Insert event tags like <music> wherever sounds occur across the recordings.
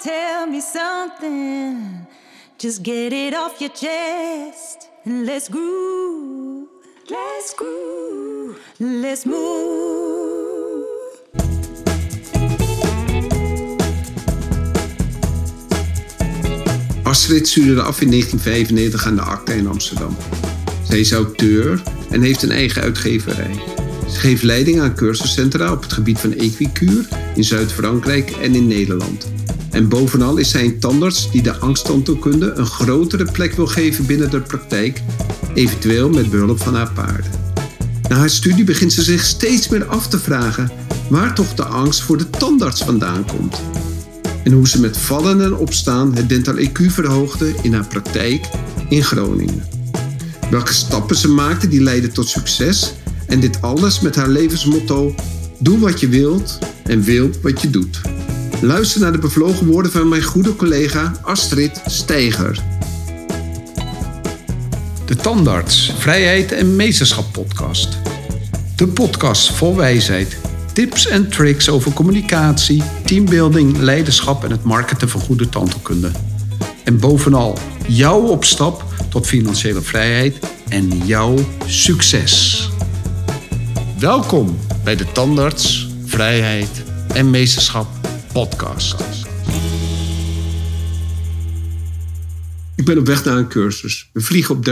tell me something. Just get it off your chest and let's groove. Let's groove. Let's move. Astrid studeerde af in 1995 aan de ACTA in Amsterdam. Zij is auteur en heeft een eigen uitgeverij. Ze geeft leiding aan cursuscentra op het gebied van equicuur in Zuid-Frankrijk en in Nederland. En bovenal is zij een tandarts die de angsttandheelkunde een grotere plek wil geven binnen de praktijk, eventueel met behulp van haar paarden. Na haar studie begint ze zich steeds meer af te vragen waar toch de angst voor de tandarts vandaan komt. En hoe ze met vallen en opstaan het dental EQ verhoogde in haar praktijk in Groningen. Welke stappen ze maakte die leidden tot succes en dit alles met haar levensmotto: Doe wat je wilt en wil wat je doet. Luister naar de bevlogen woorden van mijn goede collega Astrid Steiger. De Tandarts, Vrijheid en Meesterschap podcast. De podcast vol wijsheid, tips en tricks over communicatie, teambuilding, leiderschap en het marketen van goede tandheelkunde. En bovenal jouw opstap tot financiële vrijheid en jouw succes. Welkom bij de Tandarts, Vrijheid en Meesterschap podcast. Ik ben op weg naar een cursus. We vliegen op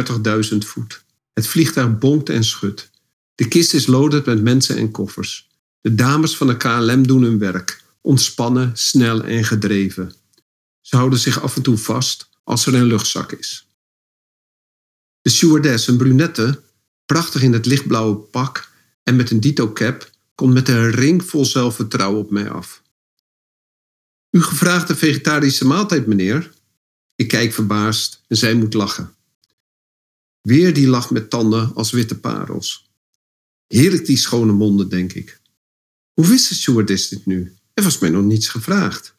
30.000 voet. Het vliegtuig bonkt en schudt. De kist is loaded met mensen en koffers. De dames van de KLM doen hun werk. Ontspannen, snel en gedreven. Ze houden zich af en toe vast als er een luchtzak is. De stewardess, een brunette, prachtig in het lichtblauwe pak en met een dito cap, komt met een ring vol zelfvertrouwen op mij af. U gevraagde vegetarische maaltijd, meneer? Ik kijk verbaasd en zij moet lachen. Weer die lach met tanden als witte parels. Heerlijk die schone monden, denk ik. Hoe wist de stewardess dit nu? Er was mij nog niets gevraagd.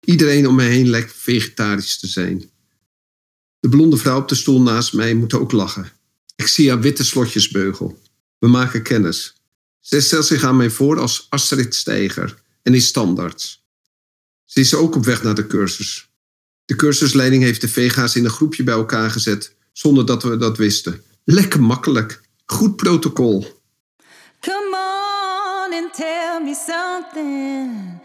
Iedereen om me heen lijkt vegetarisch te zijn. De blonde vrouw op de stoel naast mij moet ook lachen. Ik zie haar witte slotjesbeugel. We maken kennis. Zij stelt zich aan mij voor als Astrid Steiger en is standaard. Ze is ook op weg naar de cursus. De cursusleiding heeft de vega's in een groepje bij elkaar gezet, zonder dat we dat wisten. Lekker makkelijk. Goed protocol. Come on and tell me something.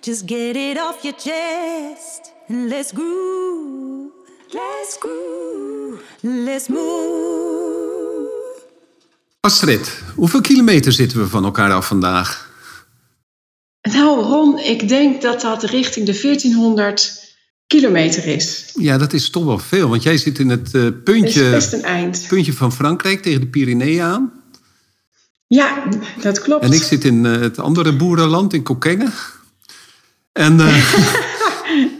Just get it off your chest and let's groove. Let's groove. Let's move. Astrid, hoeveel kilometer zitten we van elkaar af vandaag? Nou, Ron, ik denk dat dat richting de 1400 kilometer is. Ja, dat is toch wel veel, want jij zit in het eh, puntje, best een eind. puntje van Frankrijk tegen de Pyreneeën aan. Ja, dat klopt. En ik zit in eh, het andere boerenland, in Kokkengen. En eh, <laughs>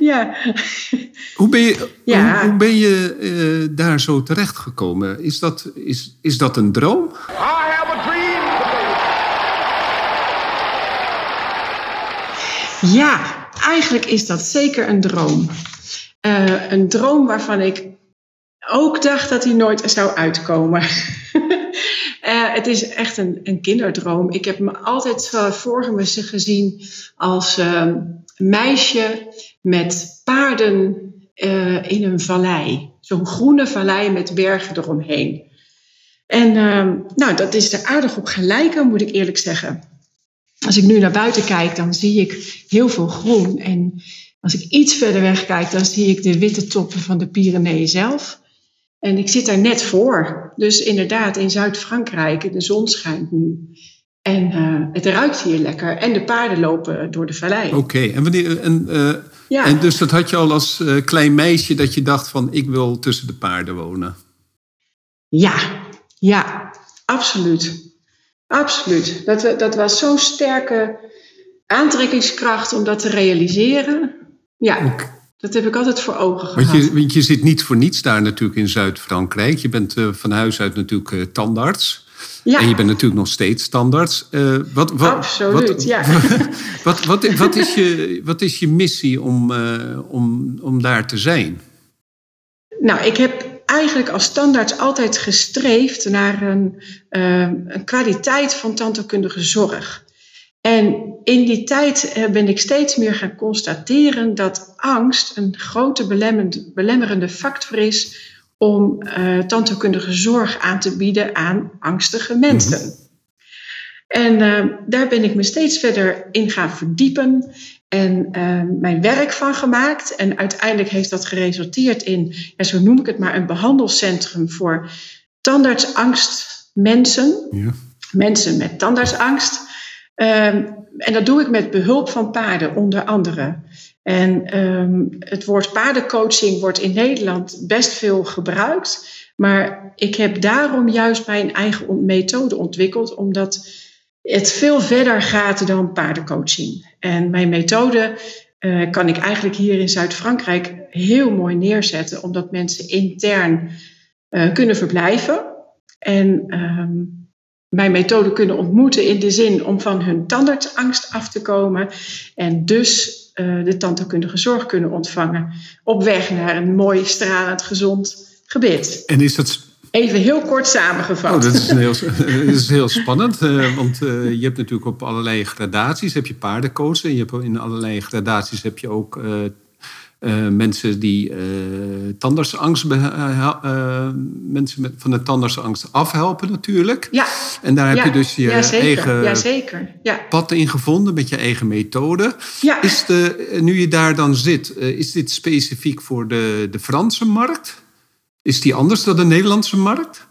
Ja. <laughs> hoe ben je, Ja. hoe, hoe ben je eh, daar zo terechtgekomen? Is dat, is, is dat een droom? I ja, eigenlijk is dat zeker een droom. Eh, een droom waarvan ik ook dacht dat hij nooit zou uitkomen. <laughs> Eh, het is echt een, een kinderdroom. Ik heb me altijd uh, voor gezien als uh, meisje met paarden uh, in een vallei. Zo'n groene vallei met bergen eromheen. En uh, nou, dat is er aardig op gelijken, moet ik eerlijk zeggen. Als ik nu naar buiten kijk, dan zie ik heel veel groen. En als ik iets verder weg kijk, dan zie ik de witte toppen van de Pyreneeën zelf. En ik zit daar net voor. Dus inderdaad, in Zuid-Frankrijk, de zon schijnt nu. En uh, het ruikt hier lekker. En de paarden lopen door de vallei. Oké, okay. en, wanneer, en, uh, ja. en dus dat had je al als uh, klein meisje dat je dacht van ik wil tussen de paarden wonen? Ja, ja, absoluut. Absoluut. Dat, dat was zo'n sterke aantrekkingskracht om dat te realiseren. Ja. Okay. Dat heb ik altijd voor ogen gehad. Want je, want je zit niet voor niets daar natuurlijk in Zuid-Frankrijk. Je bent uh, van huis uit natuurlijk uh, tandarts. Ja. En je bent natuurlijk nog steeds tandarts. Uh, wat, wat, Absoluut, wat, ja. <laughs> Wat, wat, wat, is je, wat is je missie om, om, om daar te zijn? Nou, ik heb eigenlijk als tandarts altijd gestreefd naar een, een kwaliteit van tandheelkundige zorg. En in die tijd eh, ben ik steeds meer gaan constateren dat angst een grote belemmerende factor is om uh, tandheelkundige zorg aan te bieden aan angstige mensen. Mhm. En uh, daar ben ik me steeds verder in gaan verdiepen en uh, mijn werk van gemaakt. En uiteindelijk heeft dat geresulteerd in, ja, zo noem ik het maar, een behandelcentrum voor tandartsangstmensen. Ja. Mensen met tandartsangst. Um, en dat doe ik met behulp van paarden, onder andere. En um, het woord paardencoaching wordt in Nederland best veel gebruikt. Maar ik heb daarom juist mijn eigen methode ontwikkeld, omdat het veel verder gaat dan paardencoaching. En mijn methode uh, kan ik eigenlijk hier in Zuid-Frankrijk heel mooi neerzetten, omdat mensen intern uh, kunnen verblijven. En um, mijn methode kunnen ontmoeten in de zin om van hun tandartsangst af te komen en dus uh, de tandheelkundige zorg kunnen ontvangen op weg naar een mooi, stralend, gezond gebit. En is dat Even heel kort samengevat. Oh, dat, is heel, dat <laughs> is heel spannend, uh, want uh, je hebt natuurlijk op allerlei gradaties heb je paardencoachen. En je hebt in allerlei gradaties heb je ook uh, mensen die tandartsangst, mensen met, van de tandartsangst afhelpen natuurlijk. Ja. En daar heb je dus je ja, eigen ja, zeker. Ja. pad in gevonden met je eigen methode. Ja. Is de, nu je daar dan zit, is dit specifiek voor de, de Franse markt? Is die anders dan de Nederlandse markt?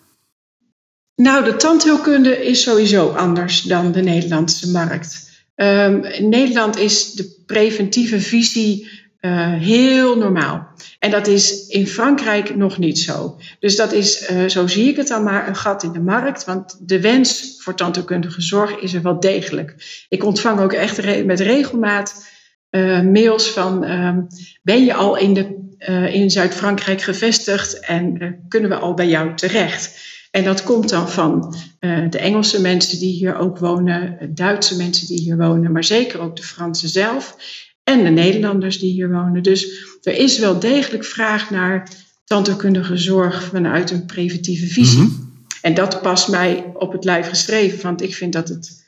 Nou, de tandheelkunde is sowieso anders dan de Nederlandse markt. Um, in Nederland is de preventieve visie uh, heel normaal. En dat is in Frankrijk nog niet zo. Dus dat is, uh, zo zie ik het dan maar, een gat in de markt. Want de wens voor tandheelkundige zorg is er wel degelijk. Ik ontvang ook echt met regelmaat uh, mails van: um, ben je al in, de, in Zuid-Frankrijk gevestigd en kunnen we al bij jou terecht? En dat komt dan van de Engelse mensen die hier ook wonen, Duitse mensen die hier wonen, maar zeker ook de Fransen zelf en de Nederlanders die hier wonen. Dus er is wel degelijk vraag naar tandheelkundige zorg vanuit een preventieve visie. Mhm. En dat past mij op het lijf geschreven, want ik vind dat het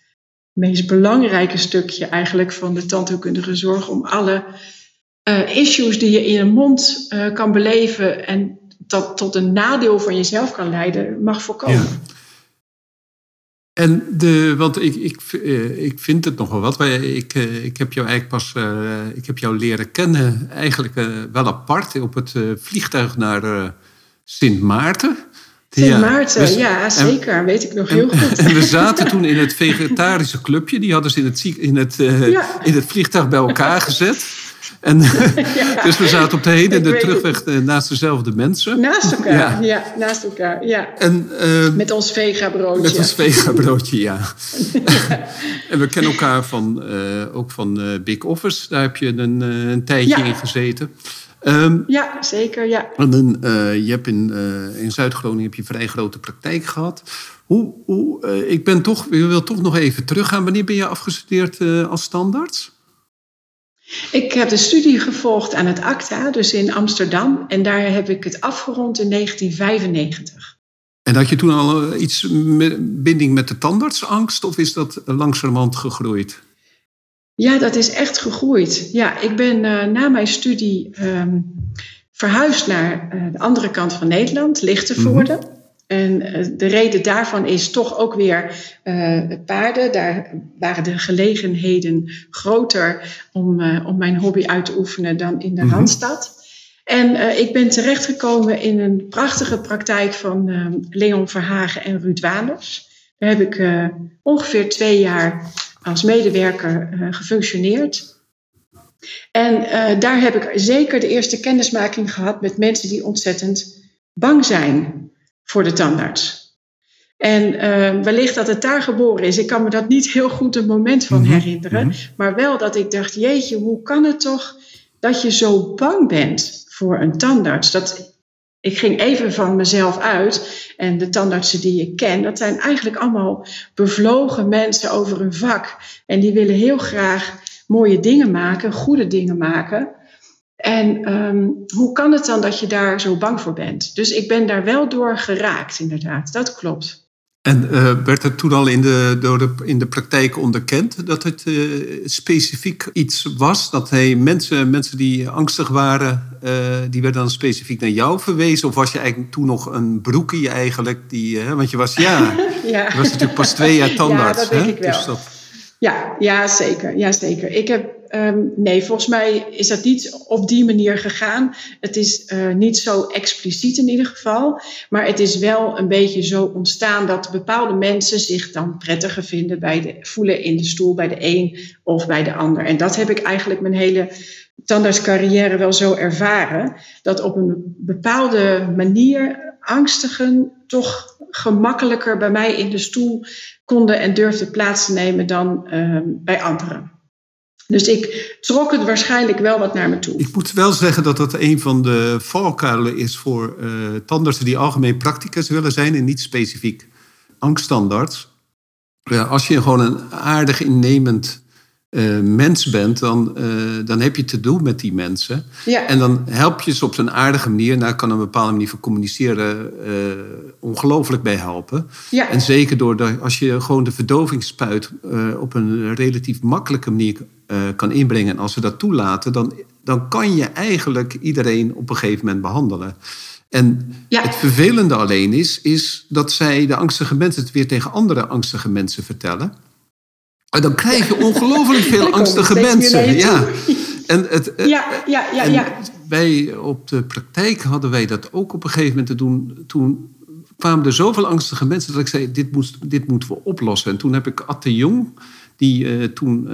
meest belangrijke stukje eigenlijk van de tandheelkundige zorg om alle uh, issues die je in een mond uh, kan beleven en dat tot een nadeel van jezelf kan leiden, mag voorkomen. Ja. En de, want ik, ik, eh, ik vind het nogal wat. Ik, eh, ik heb jou eigenlijk pas ik heb jou leren kennen, eigenlijk wel apart, op het vliegtuig naar Sint Maarten. Sint Maarten, ja, zeker. En, Weet ik nog heel goed. En we zaten toen in het vegetarische clubje. Die hadden ze in het, in het, ja. in het vliegtuig bij elkaar gezet. En, <laughs> <laughs> Dus we zaten op de heen en de terugweg het. naast dezelfde mensen. Naast elkaar, ja, ja naast elkaar, ja. En, uh, met ons vega-broodje. Met ons vega-broodje, ja. <laughs> en we kennen elkaar van, uh, ook van uh, Big Office. Daar heb je een, een tijdje in gezeten. Um, ja, zeker, ja. En dan, je hebt in, in Zuid-Groningen heb je een vrij grote praktijk gehad. Hoe, hoe, ik ben toch, ik wil toch nog even teruggaan. Wanneer ben je afgestudeerd als standaard? Ik heb de studie gevolgd aan het ACTA, dus in Amsterdam. En daar heb ik het afgerond in 1995. En had je toen al eh, iets binding met de tandartsangst of is dat langzamerhand gegroeid? Ja, dat is echt gegroeid. Ja, ik ben uh, na mijn studie um, verhuisd naar uh, de andere kant van Nederland, Lichtenvoorde. Mm -hmm. En eh, de reden daarvan is toch ook weer uh, paarden. Daar waren de gelegenheden groter om, uh, om mijn hobby uit te oefenen dan in de mm -hmm. Randstad. En uh, ik ben terechtgekomen in een prachtige praktijk van Leon Verhagen en Ruud Waners. Daar heb ik ongeveer twee jaar als medewerker gefunctioneerd. En daar heb ik zeker de eerste kennismaking gehad met mensen die ontzettend bang zijn voor de tandarts. En uh, wellicht dat het daar geboren is. Ik kan me dat niet heel goed een moment van mhm, herinneren. Mhm. Maar wel dat ik dacht, jeetje, hoe kan het toch dat je zo bang bent voor een tandarts? Dat, ik ging even van mezelf uit. En de tandartsen die ik ken, dat zijn eigenlijk allemaal bevlogen mensen over een vak. En die willen heel graag mooie dingen maken, goede dingen maken. En um, hoe kan het dan dat je daar zo bang voor bent? Dus ik ben daar wel door geraakt, inderdaad. Dat klopt. En uh, werd het toen al in de, door de, in de praktijk onderkend dat het uh, specifiek iets was? Dat hey, mensen, mensen die angstig waren, uh, die werden dan specifiek naar jou verwezen? Of was je eigenlijk toen nog een broekie eigenlijk? Die, want je was, ja, <laughs> ja. je was natuurlijk pas twee jaar tandarts. Ja, dat denk ik wel. Dus dat... Ja, ja, zeker. Ja, zeker. Ik heb Um, nee, volgens mij is dat niet op die manier gegaan. Het is uh, niet zo expliciet in ieder geval. Maar het is wel een beetje zo ontstaan dat bepaalde mensen zich dan prettiger vinden bij de, voelen in de stoel bij de een of bij de ander. En dat heb ik eigenlijk mijn hele tandartscarrière wel zo ervaren. Dat op een bepaalde manier angstigen toch gemakkelijker bij mij in de stoel konden en durfden plaats te nemen dan uh, bij anderen. Dus ik trok het waarschijnlijk wel wat naar me toe. Ik moet wel zeggen dat dat een van de valkuilen is voor uh, tandartsen die algemeen practicus willen zijn en niet specifiek angststandards. Ja, als je gewoon een aardig innemend uh, mens bent, dan, uh, dan heb je te doen met die mensen. Ja. En dan help je ze op zo'n aardige manier. Daar kan een bepaalde manier van communiceren uh, ongelooflijk bij helpen. Ja. En zeker door de, als je gewoon de verdovingsspuit op een relatief makkelijke manier kan inbrengen. En als ze dat toelaten, dan, dan kan je eigenlijk iedereen op een gegeven moment behandelen. En ja. het vervelende alleen is, is dat zij, de angstige mensen, het weer tegen andere angstige mensen vertellen. En dan krijg je ongelooflijk veel <laughs> angstige mensen. Ja. En het, eh, ja, ja, ja, ja. Wij op de praktijk hadden wij dat ook op een gegeven moment te doen. Toen kwamen er zoveel angstige mensen dat ik zei: dit, moest, dit moeten we oplossen. En toen heb ik Atte Jong die uh, toen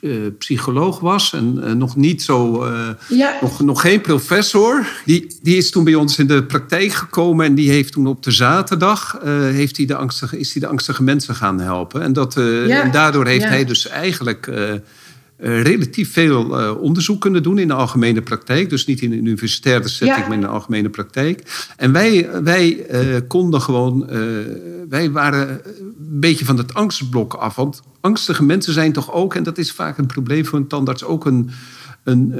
uh, psycholoog was en nog niet zo, ja. nog, nog geen professor. Die, die is toen bij ons in de praktijk gekomen en die heeft toen op de zaterdag heeft hij de angstige, is hij de angstige mensen gaan helpen. En, dat, ja. en daardoor heeft hij dus eigenlijk relatief veel uh, onderzoek kunnen doen in de algemene praktijk. Dus niet in een universitaire setting, maar in de algemene praktijk. En wij, wij uh, konden gewoon, wij waren een beetje van het angstblok af. Want angstige mensen zijn toch ook, en dat is vaak een probleem voor een tandarts, ook een, een,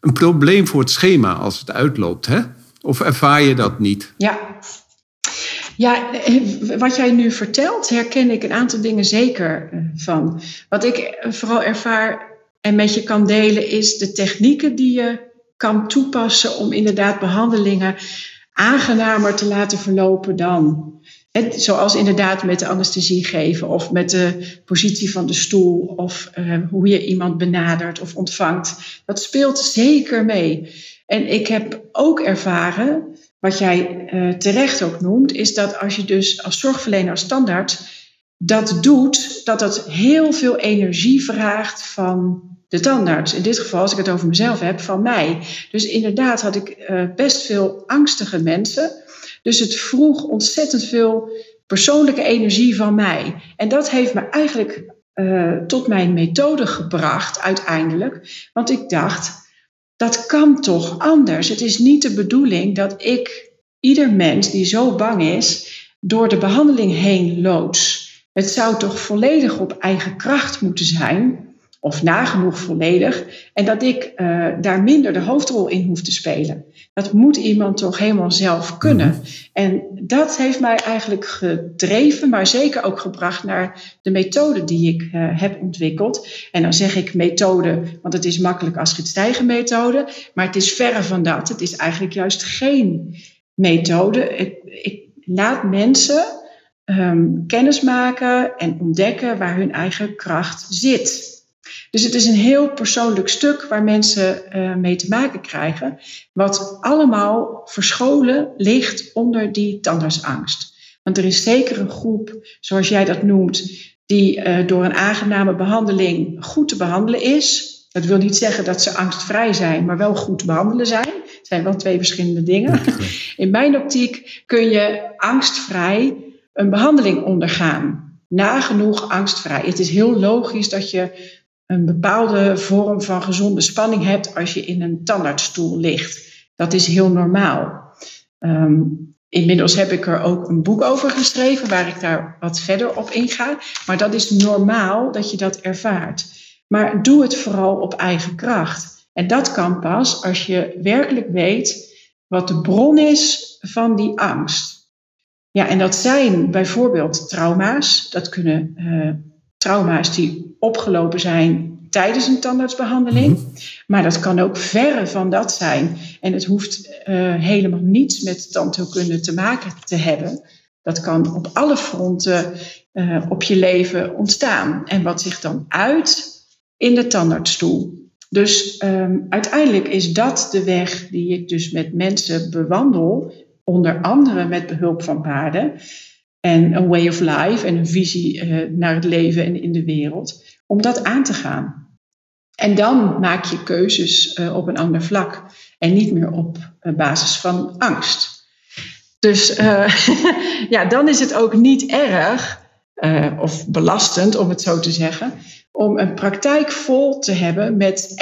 een probleem voor het schema als het uitloopt. Hè? Of ervaar je dat niet? Ja. Ja, wat jij nu vertelt, herken ik een aantal dingen zeker van. Wat ik vooral ervaar en met je kan delen, is de technieken die je kan toepassen om inderdaad behandelingen aangenamer te laten verlopen dan. zoals inderdaad met de anesthesie geven of met de positie van de stoel of hoe je iemand benadert of ontvangt. Dat speelt zeker mee. En ik heb ook ervaren, wat jij uh, terecht ook noemt, is dat als je dus als zorgverlener standaard dat doet, dat dat heel veel energie vraagt van de tandarts. In dit geval, als ik het over mezelf heb, van mij. Dus inderdaad had ik uh, best veel angstige mensen. Dus het vroeg ontzettend veel persoonlijke energie van mij. En dat heeft me eigenlijk uh, tot mijn methode gebracht uiteindelijk. Want ik dacht, dat kan toch anders. Het is niet de bedoeling dat ik ieder mens die zo bang is, door de behandeling heen loods. Het zou toch volledig op eigen kracht moeten zijn of nagenoeg volledig. En dat ik uh, daar minder de hoofdrol in hoef te spelen. Dat moet iemand toch helemaal zelf kunnen. Mhm. En dat heeft mij eigenlijk gedreven, maar zeker ook gebracht naar de methode die ik uh, heb ontwikkeld. En dan zeg ik methode, want het is makkelijk als het stijgen methode. Maar het is verre van dat. Het is eigenlijk juist geen methode. Ik, ik laat mensen um, kennis maken en ontdekken waar hun eigen kracht zit. Dus het is een heel persoonlijk stuk waar mensen uh, mee te maken krijgen, wat allemaal verscholen ligt onder die tandartsangst. Want er is zeker een groep, zoals jij dat noemt, die uh, door een aangename behandeling goed te behandelen is. Dat wil niet zeggen dat ze angstvrij zijn, maar wel goed te behandelen zijn. Het zijn wel twee verschillende dingen. In mijn optiek kun je angstvrij een behandeling ondergaan. Nagenoeg angstvrij. Het is heel logisch dat je een bepaalde vorm van gezonde spanning hebt als je in een tandartsstoel ligt. Dat is heel normaal. Um, inmiddels heb ik er ook een boek over geschreven waar ik daar wat verder op inga. Maar dat is normaal dat je dat ervaart. Maar doe het vooral op eigen kracht. En dat kan pas als je werkelijk weet wat de bron is van die angst. Ja, en dat zijn bijvoorbeeld trauma's. Dat kunnen uh, trauma's die opgelopen zijn tijdens een tandartsbehandeling. Mhm. Maar dat kan ook verre van dat zijn. En het hoeft uh, helemaal niets met tandheelkunde te maken te hebben. Dat kan op alle fronten uh, op je leven ontstaan. En wat zich dan uit in de tandartsstoel. Dus um, uiteindelijk is dat de weg die ik dus met mensen bewandel, onder andere met behulp van paarden en een way of life en een visie uh, naar het leven en in de wereld, om dat aan te gaan. En dan maak je keuzes uh, op een ander vlak en niet meer op uh, basis van angst. Dus <laughs> ja, dan is het ook niet erg of belastend, om het zo te zeggen, om een praktijk vol te hebben met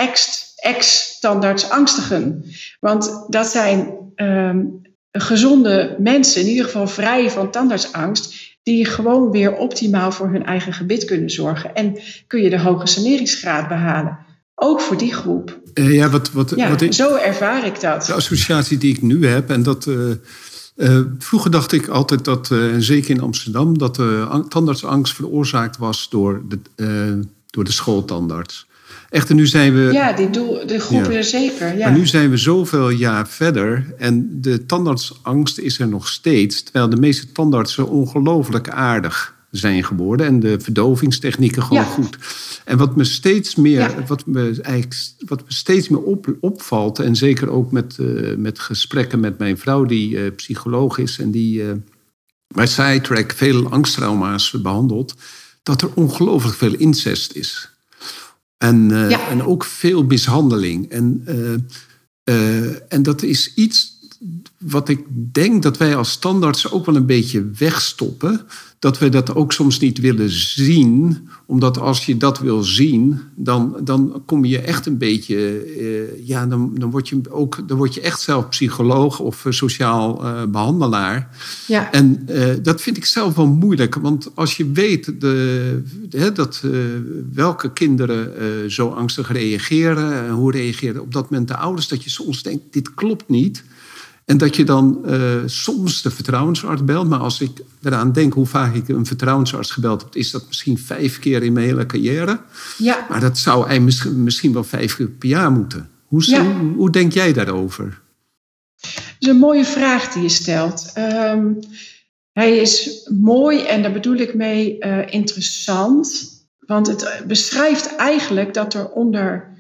ex-standaards-angstigen. Want dat zijn um, gezonde mensen, in ieder geval vrij van tandartsangst, die gewoon weer optimaal voor hun eigen gebit kunnen zorgen. En kun je de hoge saneringsgraad behalen. Ook voor die groep. Uh, ja, wat, wat, ja, wat ik, zo ervaar ik dat. De associatie die ik nu heb, en dat. Uh, uh, vroeger dacht ik altijd dat, en zeker in Amsterdam, dat de tandartsangst veroorzaakt was door de, door de schooltandarts. Echter, nu zijn we. Ja, die doel, de groep ja. zeker. Ja. Maar nu zijn we zoveel jaar verder en de tandartsangst is er nog steeds. Terwijl de meeste tandartsen ongelooflijk aardig zijn geworden en de verdovingstechnieken gewoon ja. goed. En wat me steeds meer, ja. wat me eigenlijk, wat me steeds meer op, opvalt, en zeker ook met, uh, met gesprekken met mijn vrouw, die uh, psycholoog is en die uh, bij Sidetrack veel angsttrauma's behandelt dat er ongelooflijk veel incest is. En, uh, ja. en ook veel mishandeling. En, uh, uh, en dat is iets wat ik denk dat wij als standaards ook wel een beetje wegstoppen dat we dat ook soms niet willen zien. Omdat als je dat wil zien, dan, dan kom je echt een beetje. Uh, ja, dan, dan, word je ook, dan word je echt zelf psycholoog of sociaal uh, behandelaar. Ja. En uh, dat vind ik zelf wel moeilijk. Want als je weet de, dat, welke kinderen zo angstig reageren, hoe reageren op dat moment de ouders, dat je soms denkt: dit klopt niet. En dat je dan uh, soms de vertrouwensarts belt. Maar als ik eraan denk hoe vaak ik een vertrouwensarts gebeld heb, is dat misschien vijf keer in mijn hele carrière. Ja. Maar dat zou hij misschien, misschien wel vijf keer per jaar moeten. Hoe, ja. hoe, hoe, denk jij daarover? Dat is een mooie vraag die je stelt. Um, hij is mooi en daar bedoel ik mee uh, interessant. Want het beschrijft eigenlijk dat er onder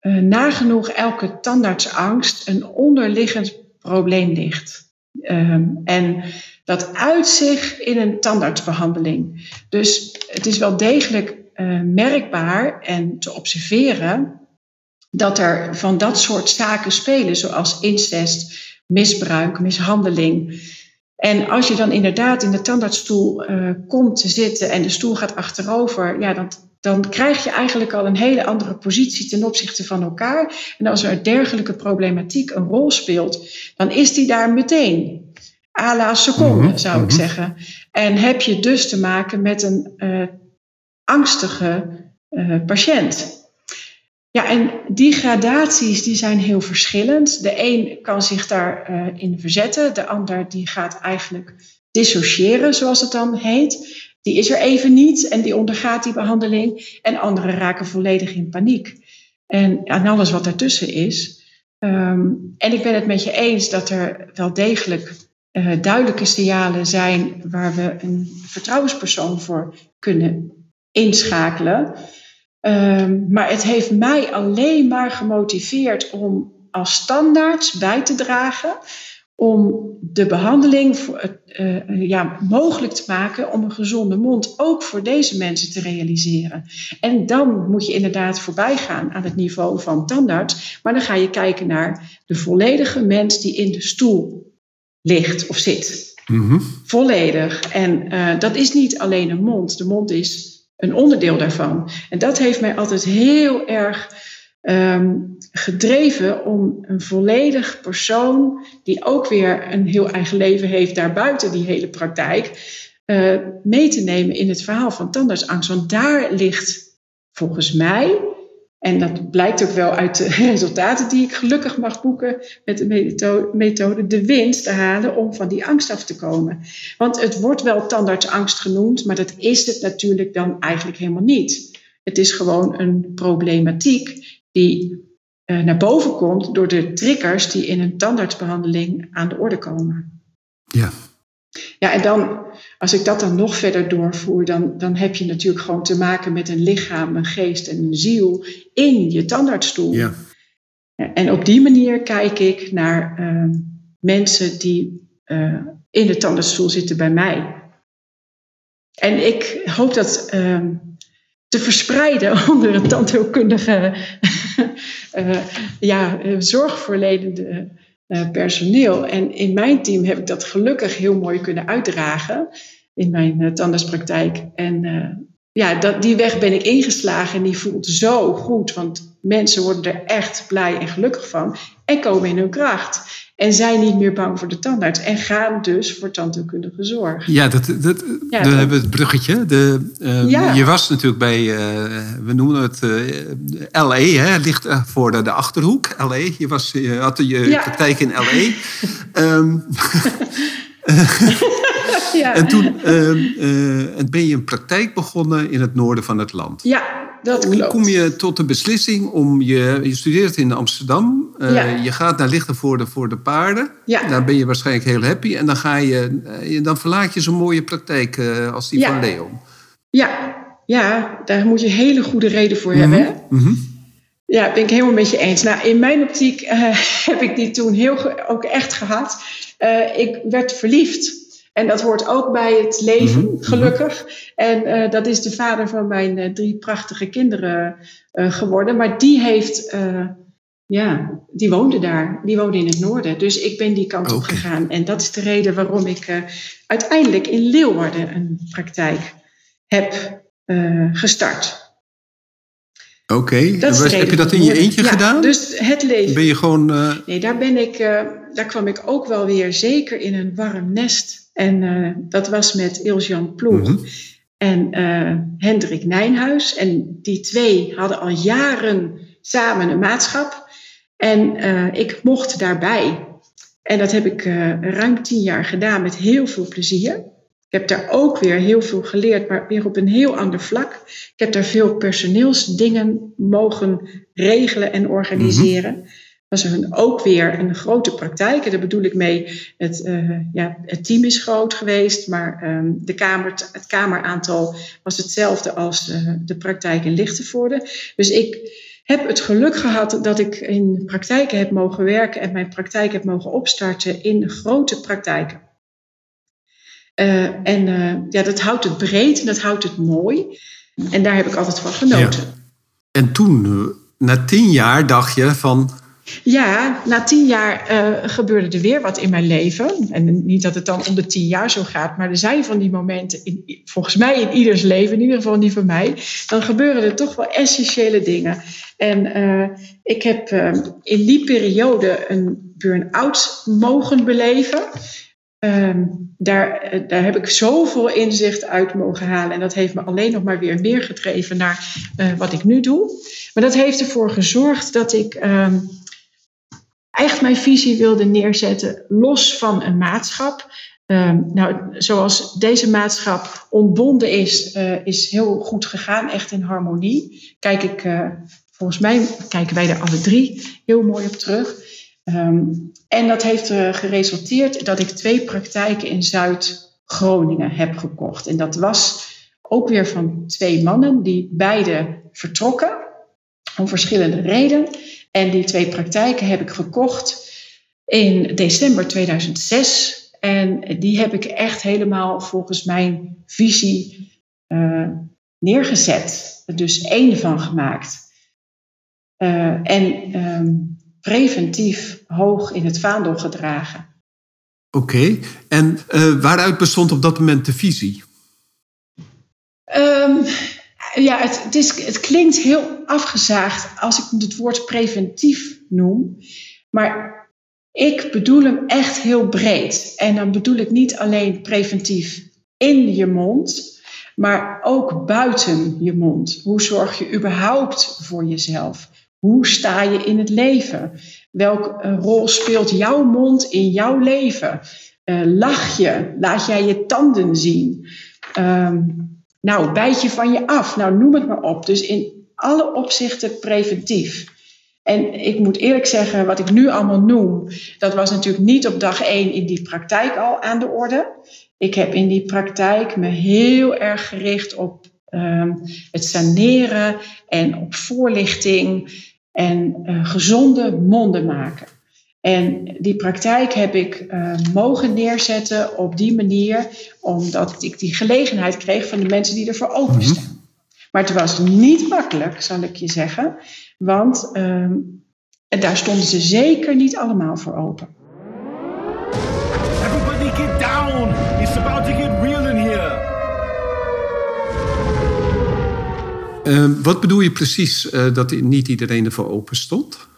uh, nagenoeg elke tandartsangst een onderliggend probleem ligt. Um, en dat uit zich in een tandartsbehandeling. Dus het is wel degelijk uh, merkbaar en te observeren dat er van dat soort zaken spelen, zoals incest, misbruik, mishandeling. En als je dan inderdaad in de tandartsstoel uh, komt te zitten en de stoel gaat achterover, ja, dan dan krijg je eigenlijk al een hele andere positie ten opzichte van elkaar. En als er dergelijke problematiek een rol speelt, dan is die daar meteen. A la seconde, mm -hmm. zou ik mm -hmm. zeggen. En heb je dus te maken met een uh, angstige uh, patiënt. Ja, en die gradaties die zijn heel verschillend. De een kan zich daarin uh, in verzetten, de ander die gaat eigenlijk dissociëren, zoals het dan heet die is er even niet en die ondergaat die behandeling. En anderen raken volledig in paniek. En, en alles wat daartussen is. Um, en ik ben het met je eens dat er wel degelijk uh, duidelijke signalen zijn waar we een vertrouwenspersoon voor kunnen inschakelen. Um, maar het heeft mij alleen maar gemotiveerd om als standaard bij te dragen om de behandeling voor, uh, ja, mogelijk te maken om een gezonde mond ook voor deze mensen te realiseren. En dan moet je inderdaad voorbij gaan aan het niveau van tandarts, maar dan ga je kijken naar de volledige mens die in de stoel ligt of zit. Mm-hmm. Volledig. En uh, dat is niet alleen een mond, de mond is een onderdeel daarvan. En dat heeft mij altijd heel erg um, gedreven om een volledig persoon, die ook weer een heel eigen leven heeft daarbuiten die hele praktijk, uh, mee te nemen in het verhaal van tandartsangst. Want daar ligt volgens mij En dat blijkt ook wel uit de <laughs> resultaten die ik gelukkig mag boeken met de methode de winst te halen om van die angst af te komen. Want het wordt wel tandartsangst genoemd, maar dat is het natuurlijk dan eigenlijk helemaal niet. Het is gewoon een problematiek die uh, naar boven komt door de triggers die in een tandartsbehandeling aan de orde komen. Ja. Ja, en dan, als ik dat dan nog verder doorvoer, dan, dan heb je natuurlijk gewoon te maken met een lichaam, een geest en een ziel in je tandartsstoel. Ja. En op die manier kijk ik naar uh, mensen die uh, in de tandartsstoel zitten bij mij. En ik hoop dat uh, te verspreiden <laughs> onder het tandheelkundige uh, <laughs> ja, zorgverlenende uh, personeel. En in mijn team heb ik dat gelukkig heel mooi kunnen uitdragen in mijn uh, tandartspraktijk. En ja, dat, die weg ben ik ingeslagen en die voelt zo goed, want mensen worden er echt blij en gelukkig van en komen in hun kracht. En zijn niet meer bang voor de tandarts. En gaan dus voor tandheelkundige zorg. Ja, dat, dat, ja, we hebben het bruggetje. De, uh, ja. Je was natuurlijk bij, uh, we noemen het uh, LA, hè, ligt voor de, de achterhoek. LA, je, was, je had je ja. praktijk in LA. <laughs> um, ja. <laughs> En toen uh, ben je een praktijk begonnen in het noorden van het land. Ja, dat Hoe kom je tot de beslissing om je... Je studeert in Amsterdam. Uh, ja. Je gaat naar Lichtenvoorde voor de paarden. Ja. Daar ben je waarschijnlijk heel happy. En dan, ga je, uh, dan verlaat je zo'n mooie praktijk als die ja. van Leon. Ja. ja, daar moet je hele goede reden voor mm -hmm. hebben. Mm -hmm. Ja, ben ik helemaal met je eens. Nou, in mijn optiek <laughs> heb ik die toen heel ook echt gehad. ik werd verliefd. En dat hoort ook bij het leven, mm -hmm. gelukkig. En uh, dat is de vader van mijn uh, drie prachtige kinderen uh, geworden. Maar die heeft, ja, die woonde daar. Die woonde in het noorden. Dus ik ben die kant okay. op gegaan. En dat is de reden waarom ik uiteindelijk in Leeuwarden een praktijk heb gestart. Oké, okay. heb je dat in je eentje ja, gedaan? Dus het leven. Ben je gewoon. Uh... Nee, daar ben ik. Uh, daar kwam ik ook wel weer zeker in een warm nest. En uh, dat was met Ilsjan Ploeg mm -hmm. en Hendrik Nijnhuis. En die twee hadden al jaren samen een maatschap. En ik mocht daarbij. En dat heb ik ruim tien jaar gedaan met heel veel plezier. Ik heb daar ook weer heel veel geleerd, maar weer op een heel ander vlak. Ik heb daar veel personeelsdingen mogen regelen en organiseren. Mm -hmm. Was er ook weer een grote praktijk. En daar bedoel ik mee, het, uh, ja, het team is groot geweest, maar um, de kamer, het kameraantal was hetzelfde als uh, de praktijk in Lichtenvoorde. Dus ik heb het geluk gehad dat ik in praktijken heb mogen werken en mijn praktijk heb mogen opstarten in grote praktijken. Uh, en ja, dat houdt het breed en dat houdt het mooi. En daar heb ik altijd van genoten. En toen, na tien jaar, dacht je van. Ja, na tien jaar uh, gebeurde er weer wat in mijn leven. En niet dat het dan om de tien jaar zo gaat, maar er zijn van die momenten, in, volgens mij in ieders leven, in ieder geval niet van mij, dan gebeuren er toch wel essentiële dingen. En uh, ik heb uh, in die periode een burn-out mogen beleven. Um, daar, daar heb ik zoveel inzicht uit mogen halen. En dat heeft me alleen nog maar weer meer gedreven naar wat ik nu doe. Maar dat heeft ervoor gezorgd dat ik um, echt mijn visie wilde neerzetten, los van een maatschap. Um, nou, zoals deze maatschap ontbonden is, uh, is heel goed gegaan, echt in harmonie. Kijk ik, uh, volgens mij kijken wij er alle drie heel mooi op terug. Um, en dat heeft er geresulteerd dat ik twee praktijken in Zuid-Groningen heb gekocht. En dat was ook weer van twee mannen die beide vertrokken om verschillende redenen. En die twee praktijken heb ik gekocht in december 2006. En die heb ik echt helemaal volgens mijn visie uh, neergezet. Er dus één van gemaakt. Uh, en um, preventief hoog in het vaandel gedragen. Oké, okay. en uh, waaruit bestond op dat moment de visie? Um, ja, het, is, het klinkt heel afgezaagd als ik het woord preventief noem. Maar ik bedoel hem echt heel breed. En dan bedoel ik niet alleen preventief in je mond, Maar ook buiten je mond. Hoe zorg je überhaupt voor jezelf? Hoe sta je in het leven? Welke rol speelt jouw mond in jouw leven? Uh, lach je? Laat jij je tanden zien? Uh, nou, bijt je van je af? Nou, noem het maar op. Dus in alle opzichten preventief. En ik moet eerlijk zeggen, wat ik nu allemaal noem, dat was natuurlijk niet op dag één in die praktijk al aan de orde. Ik heb in die praktijk me heel erg gericht op uh, het saneren en op voorlichting en uh, gezonde monden maken. En die praktijk heb ik uh, mogen neerzetten op die manier, omdat ik die gelegenheid kreeg van de mensen die ervoor openstaan. Mm -hmm. Maar het was niet makkelijk, zal ik je zeggen, want uh, daar stonden ze zeker niet allemaal voor open. Everybody get down! It's about to get real in here. Uh, wat bedoel je precies uh, dat niet iedereen ervoor open stond?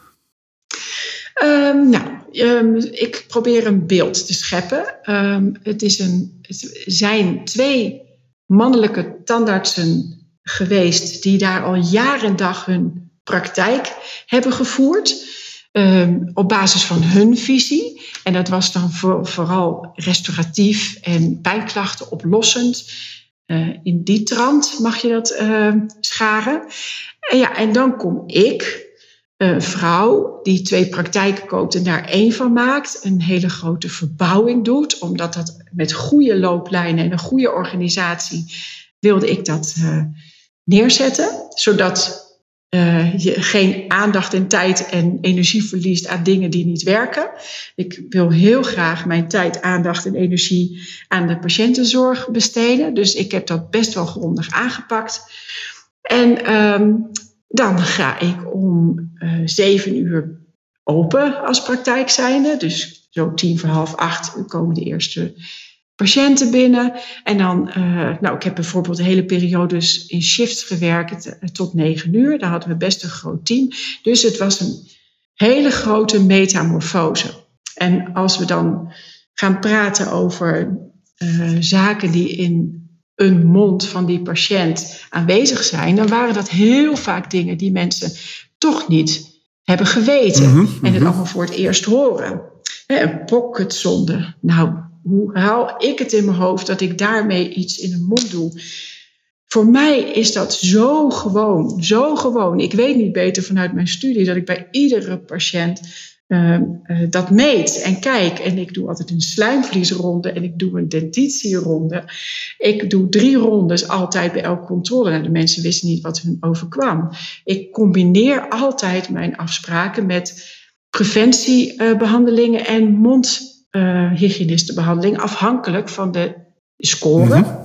Um, nou, um, ik probeer een beeld te scheppen. Um, het, is een, het zijn twee mannelijke tandartsen geweest die daar al jaren en dag hun praktijk hebben gevoerd. Op basis van hun visie. En dat was dan voor, vooral restauratief en pijnklachten oplossend. Uh, in die trant mag je dat scharen. En, ja, en dan kom ik, een vrouw die twee praktijken koopt en daar één van maakt, een hele grote verbouwing doet, omdat dat met goede looplijnen en een goede organisatie wilde ik dat uh, neerzetten, zodat uh, je geen aandacht en tijd en energie verliest aan dingen die niet werken. Ik wil heel graag mijn tijd, aandacht en energie aan de patiëntenzorg besteden. Dus ik heb dat best wel grondig aangepakt. En um, dan ga ik om uh, zeven uur open als praktijk zijnde. Dus zo tien voor half acht komen de eerste patiënten binnen. En dan, uh, nou, ik heb bijvoorbeeld de hele periodes in shifts gewerkt tot negen uur. Daar hadden we best een groot team. Dus het was een hele grote metamorfose. En als we dan gaan praten over zaken die in een mond van die patiënt aanwezig zijn, dan waren dat heel vaak dingen die mensen toch niet hebben geweten -hmm, en het allemaal voor het eerst horen. Een pocketzonde. Nou, hoe haal ik het in mijn hoofd dat ik daarmee iets in de mond doe? Voor mij is dat zo gewoon, zo gewoon. Ik weet niet beter vanuit mijn studie dat ik bij iedere patiënt uh, uh, dat meet en kijk. En ik doe altijd een slijmvliesronde en ik doe een dentitieronde. Ik doe drie rondes altijd bij elke controle. Nou, de mensen wisten niet wat hun overkwam. Ik combineer altijd mijn afspraken met preventiebehandelingen en mondhygiënistenbehandeling, afhankelijk van de score. Mm -hmm.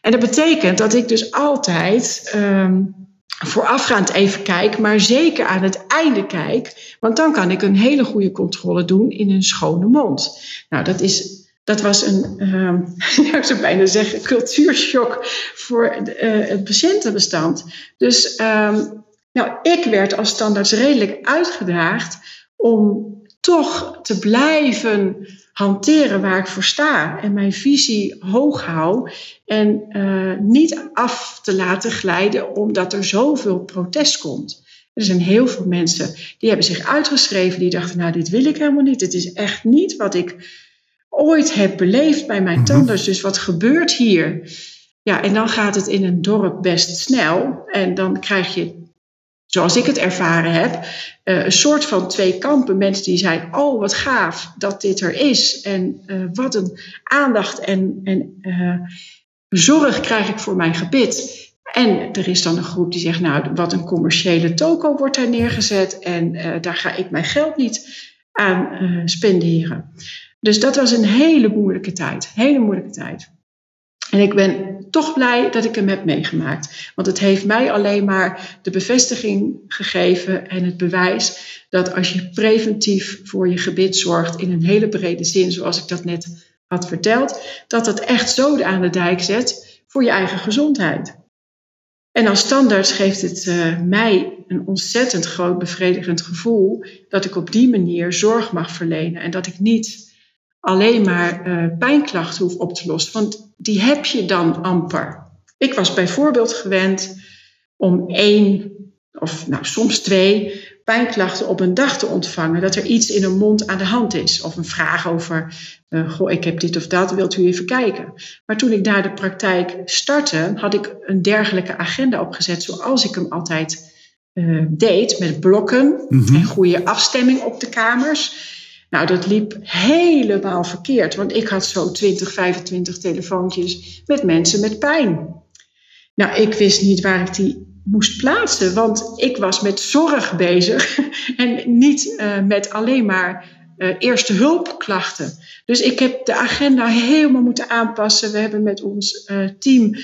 En dat betekent dat ik dus altijd. Um, voorafgaand even kijk, maar zeker aan het einde kijk. Want dan kan ik een hele goede controle doen in een schone mond. Nou, dat, is, dat was een, uh, <laughs> ik zou bijna zeggen, cultuurshock voor de, uh, het patiëntenbestand. Dus um, nou, ik werd als standaards redelijk uitgedaagd om toch te blijven hanteren waar ik voor sta en mijn visie hoog hou en uh, niet af te laten glijden omdat er zoveel protest komt. Er zijn heel veel mensen die hebben zich uitgeschreven, die dachten, nou dit wil ik helemaal niet. Het is echt niet wat ik ooit heb beleefd bij mijn tandarts. Dus wat gebeurt hier? Ja, en dan gaat het in een dorp best snel en dan krijg je zoals ik het ervaren heb, uh, een soort van twee kampen. Mensen die zijn, oh wat gaaf dat dit er is. En uh, wat een aandacht en, en uh, zorg krijg ik voor mijn gebit. En er is dan een groep die zegt, nou wat een commerciële toko wordt daar neergezet. En daar ga ik mijn geld niet aan spenderen. Dus dat was een hele moeilijke tijd. Hele moeilijke tijd. En ik ben toch blij dat ik hem heb meegemaakt. Want het heeft mij alleen maar de bevestiging gegeven en het bewijs dat als je preventief voor je gebit zorgt in een hele brede zin, zoals ik dat net had verteld, dat dat echt zo aan de dijk zet voor je eigen gezondheid. En als standaard geeft het uh, mij een ontzettend groot bevredigend gevoel dat ik op die manier zorg mag verlenen en dat ik niet alleen maar uh, pijnklachten hoef op te lossen. Want die heb je dan amper. Ik was bijvoorbeeld gewend om één of nou, soms twee pijnklachten op een dag te ontvangen. Dat er iets in een mond aan de hand is. Of een vraag over, uh, goh, ik heb dit of dat, wilt u even kijken? Maar toen ik daar de praktijk startte, had ik een dergelijke agenda opgezet zoals ik hem altijd uh, deed. Met blokken Mhm. en goede afstemming op de kamers. Nou, dat liep helemaal verkeerd, want ik had zo 20, 25 telefoontjes met mensen met pijn. Nou, ik wist niet waar ik die moest plaatsen, want ik was met zorg bezig <laughs> en niet uh, met alleen maar uh, eerste hulpklachten. Dus ik heb de agenda helemaal moeten aanpassen. We hebben met ons uh, team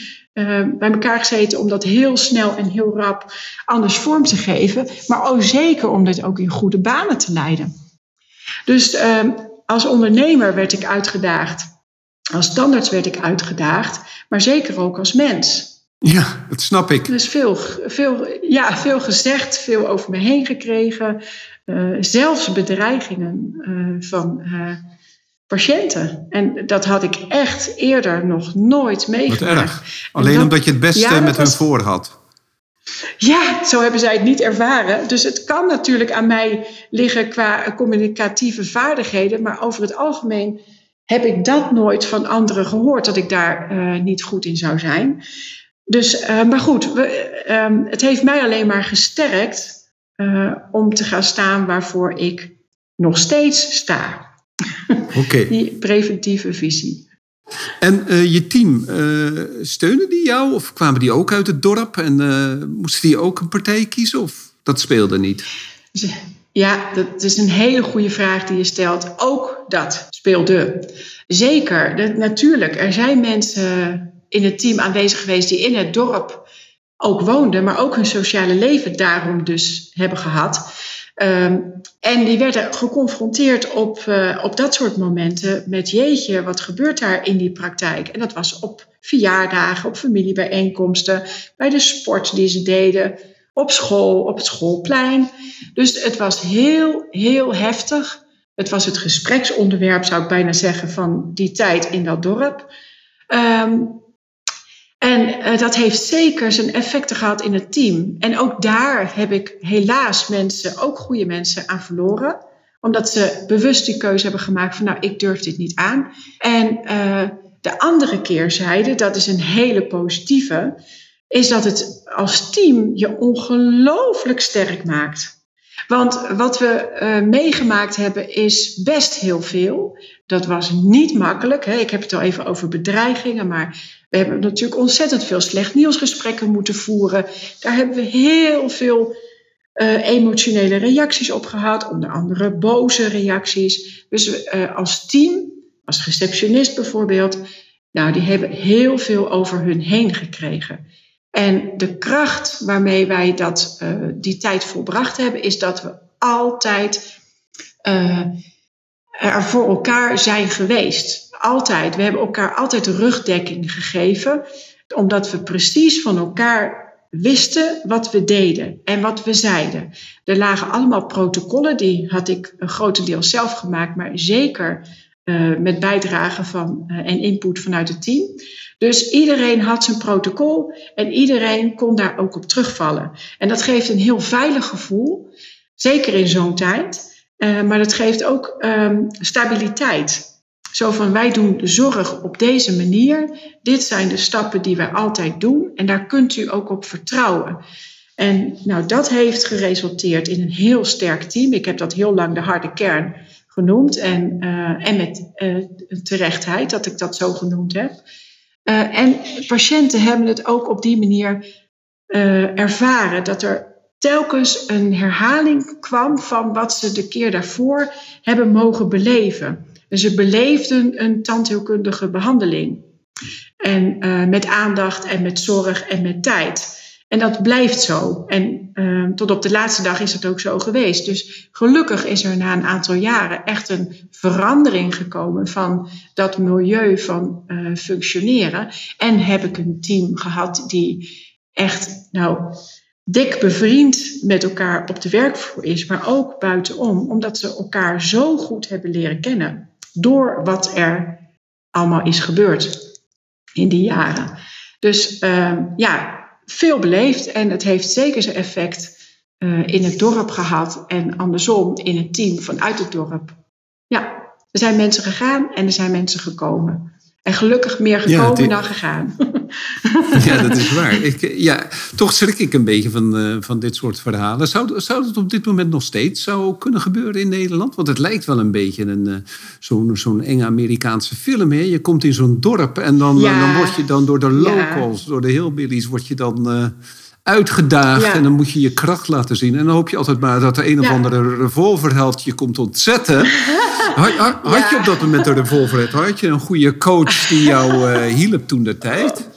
bij elkaar gezeten om dat heel snel en heel rap anders vorm te geven, maar ook zeker om dit ook in goede banen te leiden. Dus uh, als ondernemer werd ik uitgedaagd, als standaard werd ik uitgedaagd, maar zeker ook als mens. Ja, dat snap ik. Dus veel, veel, ja, veel gezegd, veel over me heen gekregen, uh, zelfs bedreigingen uh, van uh, patiënten. En dat had ik echt eerder nog nooit meegemaakt. Wat erg. Alleen dat, omdat je het beste ja, met was, hun voor had. Ja, zo hebben zij het niet ervaren. Dus het kan natuurlijk aan mij liggen qua communicatieve vaardigheden. Maar over het algemeen heb ik dat nooit van anderen gehoord, dat ik daar uh, niet goed in zou zijn. Dus, uh, maar goed, we, uh, het heeft mij alleen maar gesterkt uh, om te gaan staan waarvoor ik nog steeds sta. Okay. <laughs> Die preventieve visie. En uh, je team, uh, steunen die jou of kwamen die ook uit het dorp en uh, moesten die ook een partij kiezen of dat speelde niet? Ja, dat is een hele goede vraag die je stelt. Ook dat speelde. Zeker, natuurlijk. Er zijn mensen in het team aanwezig geweest die in het dorp ook woonden, maar ook hun sociale leven daarom dus hebben gehad. Um, en die werden geconfronteerd op, uh, op dat soort momenten met jeetje, wat gebeurt daar in die praktijk? En dat was op verjaardagen, op familiebijeenkomsten, bij de sport die ze deden, op school, op het schoolplein. Dus het was heel, heel heftig. Het was het gespreksonderwerp, zou ik bijna zeggen, van die tijd in dat dorp. Um, en uh, dat heeft zeker zijn effecten gehad in het team. En ook daar heb ik helaas mensen, ook goede mensen, aan verloren. Omdat ze bewust die keuze hebben gemaakt van nou, ik durf dit niet aan. En uh, de andere keerzijde, dat is een hele positieve, is dat het als team je ongelooflijk sterk maakt. Want wat we uh, meegemaakt hebben is best heel veel. Dat was niet makkelijk. Hè. Ik heb het al even over bedreigingen, maar we hebben natuurlijk ontzettend veel slecht nieuwsgesprekken moeten voeren. Daar hebben we heel veel uh, emotionele reacties op gehad, onder andere boze reacties. Dus uh, als team, als receptionist bijvoorbeeld, nou, die hebben heel veel over hun heen gekregen. En de kracht waarmee wij dat, uh, die tijd volbracht hebben, is dat we altijd er voor elkaar zijn geweest. Altijd. We hebben elkaar altijd rugdekking gegeven, omdat we precies van elkaar wisten wat we deden en wat we zeiden. Er lagen allemaal protocollen, die had ik een grotendeel zelf gemaakt, maar zeker uh, met bijdrage van, uh, en input vanuit het team. Dus iedereen had zijn protocol en iedereen kon daar ook op terugvallen. En dat geeft een heel veilig gevoel, zeker in zo'n tijd. Uh, maar dat geeft ook um, stabiliteit. Zo van wij doen de zorg op deze manier. Dit zijn de stappen die wij altijd doen. En daar kunt u ook op vertrouwen. En nou, dat heeft geresulteerd in een heel sterk team. Ik heb dat heel lang de harde kern genoemd. En, uh, en met uh, terechtheid dat ik dat zo genoemd heb. En patiënten hebben het ook op die manier ervaren. Dat er telkens een herhaling kwam van wat ze de keer daarvoor hebben mogen beleven. En ze beleefden een tandheelkundige behandeling. En uh, met aandacht en met zorg en met tijd. En dat blijft zo. En uh, tot op de laatste dag is het ook zo geweest. Dus gelukkig is er na een aantal jaren echt een verandering gekomen van dat milieu van uh, functioneren. En heb ik een team gehad die echt, nou, dik bevriend met elkaar op de werkvloer is, maar ook buitenom, omdat ze elkaar zo goed hebben leren kennen door wat er allemaal is gebeurd in die jaren. Dus ehm, ja, veel beleefd en het heeft zeker zijn effect eh, in het dorp gehad en andersom in het team vanuit het dorp. Ja, er zijn mensen gegaan en er zijn mensen gekomen. En gelukkig meer gekomen dan gegaan. <laughs> Ja, dat is <laughs> waar. Ik, ja, toch schrik ik een beetje van, uh, van dit soort verhalen. Zou, zou het op dit moment nog steeds zou kunnen gebeuren in Nederland? Want het lijkt wel een beetje een, uh, zo'n zo'n enge Amerikaanse film. Hè? Je komt in zo'n dorp en dan, ja. dan word je dan door de locals, ja. door de hillbillies, word je dan... Uh, uitgedaagd ja. en dan moet je je kracht laten zien. En dan hoop je altijd maar dat er een of andere revolverheld je komt ontzetten. Had, had, had je op dat moment een revolverheld? Had je een goede coach die jou uh, hielp toen de tijd?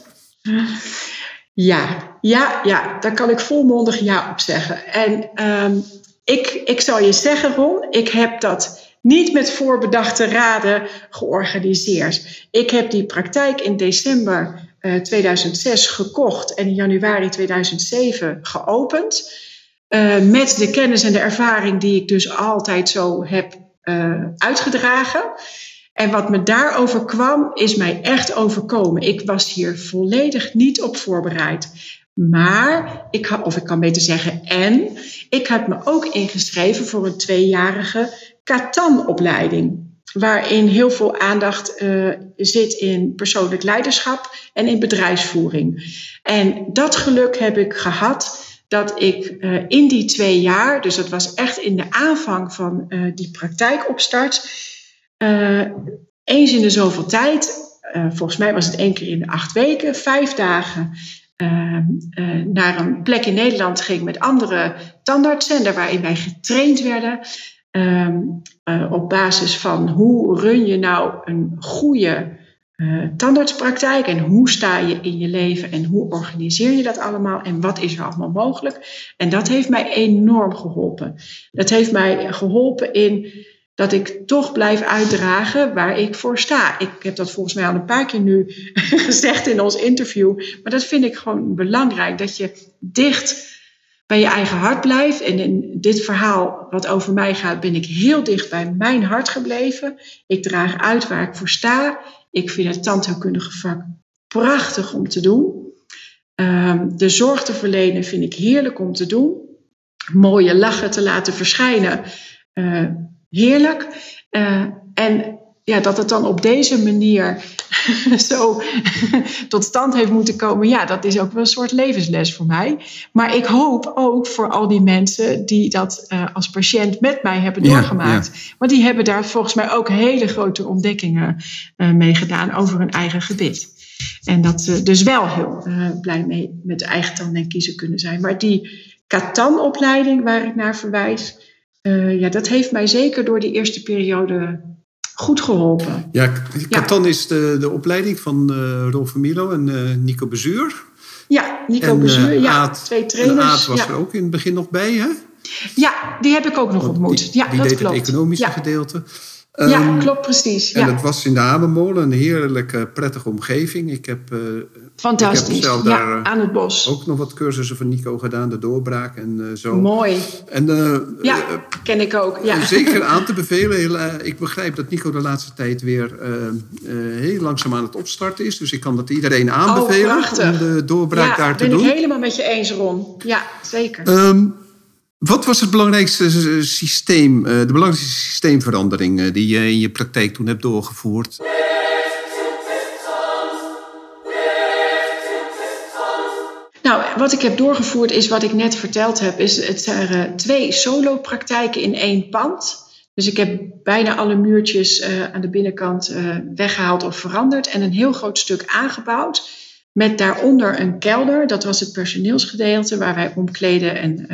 Ja, ja, ja, daar kan ik volmondig ja op zeggen. En um, ik, ik zal je zeggen, Ron, ik heb dat niet met voorbedachte raden georganiseerd. Ik heb die praktijk in december uh, 2006 gekocht en in januari 2007 geopend. Uh, met de kennis en de ervaring die ik dus altijd zo heb uh, uitgedragen. En wat me daarover kwam, is mij echt overkomen. Ik was hier volledig niet op voorbereid. Maar, ik of ik kan beter zeggen, en ik had me ook ingeschreven voor een tweejarige Katan-opleiding. Waarin heel veel aandacht uh, zit in persoonlijk leiderschap en in bedrijfsvoering. En dat geluk heb ik gehad dat ik uh, in die twee jaar, dus dat was echt in de aanvang van uh, die praktijkopstart, eens in de zoveel tijd, volgens mij was het één keer in de acht weken, vijf dagen, naar een plek in Nederland ging met andere tandartsen, waarin wij getraind werden. Ehm, op basis van hoe run je nou een goede tandartspraktijk en hoe sta je in je leven en hoe organiseer je dat allemaal en wat is er allemaal mogelijk. En dat heeft mij enorm geholpen. Dat heeft mij geholpen in dat ik toch blijf uitdragen waar ik voor sta. Ik heb dat volgens mij al een paar keer nu <laughs> gezegd in ons interview. Maar dat vind ik gewoon belangrijk. Dat je dicht bij je eigen hart blijft. En in dit verhaal wat over mij gaat, ben ik heel dicht bij mijn hart gebleven. Ik draag uit waar ik voor sta. Ik vind het tandheelkundige vak prachtig om te doen. Um, de zorg te verlenen vind ik heerlijk om te doen. Mooie lachen te laten verschijnen. Uh, heerlijk. Uh, en ja, dat het dan op deze manier <laughs> zo tot stand heeft moeten komen, ja, dat is ook wel een soort levensles voor mij. Maar ik hoop ook voor al die mensen die dat uh, als patiënt met mij hebben doorgemaakt. Ja, ja. Want die hebben daar volgens mij ook hele grote ontdekkingen uh, mee gedaan over hun eigen gebit. En dat ze dus wel heel blij mee met de eigen tanden en kiezen kunnen zijn. Maar die Katan-opleiding waar ik naar verwijs, ja, dat heeft mij zeker door die eerste periode goed geholpen. Ja, Katan ja. is de, de opleiding van uh, Rolf Milo en uh, Nico Bezuur. Ja, Nico en, Bezuur, ja, Aad, twee trainers. En Aad was ja. er ook in het begin nog bij, hè? Ja, die heb ik ook nog ontmoet. Die, ja, die dat deed klopt. het economische gedeelte. Ja, um, klopt precies. En het was in de Hamermolen een heerlijke, prettige omgeving. Ik heb, Fantastisch, ik heb zelf ja, daar aan het bos. ook nog wat cursussen van Nico gedaan, de doorbraak en uh, zo. Mooi. En, uh, ja, ken ik ook. Ja. Zeker aan te bevelen. Ik begrijp dat Nico de laatste tijd weer heel langzaam aan het opstarten is. Dus ik kan dat iedereen aanbevelen oh, om de doorbraak ja, daar te doen. ben ik helemaal met je eens, Ron. Ja, zeker. Um, wat was het belangrijkste systeem, de belangrijkste systeemverandering die je in je praktijk toen hebt doorgevoerd? Nou, wat ik heb doorgevoerd is wat ik net verteld heb. Is het waren twee solo-praktijken in één pand. Dus ik heb bijna alle muurtjes uh, aan de binnenkant uh, weggehaald of veranderd. En een heel groot stuk aangebouwd. Met daaronder een kelder, dat was het personeelsgedeelte waar wij omkleden en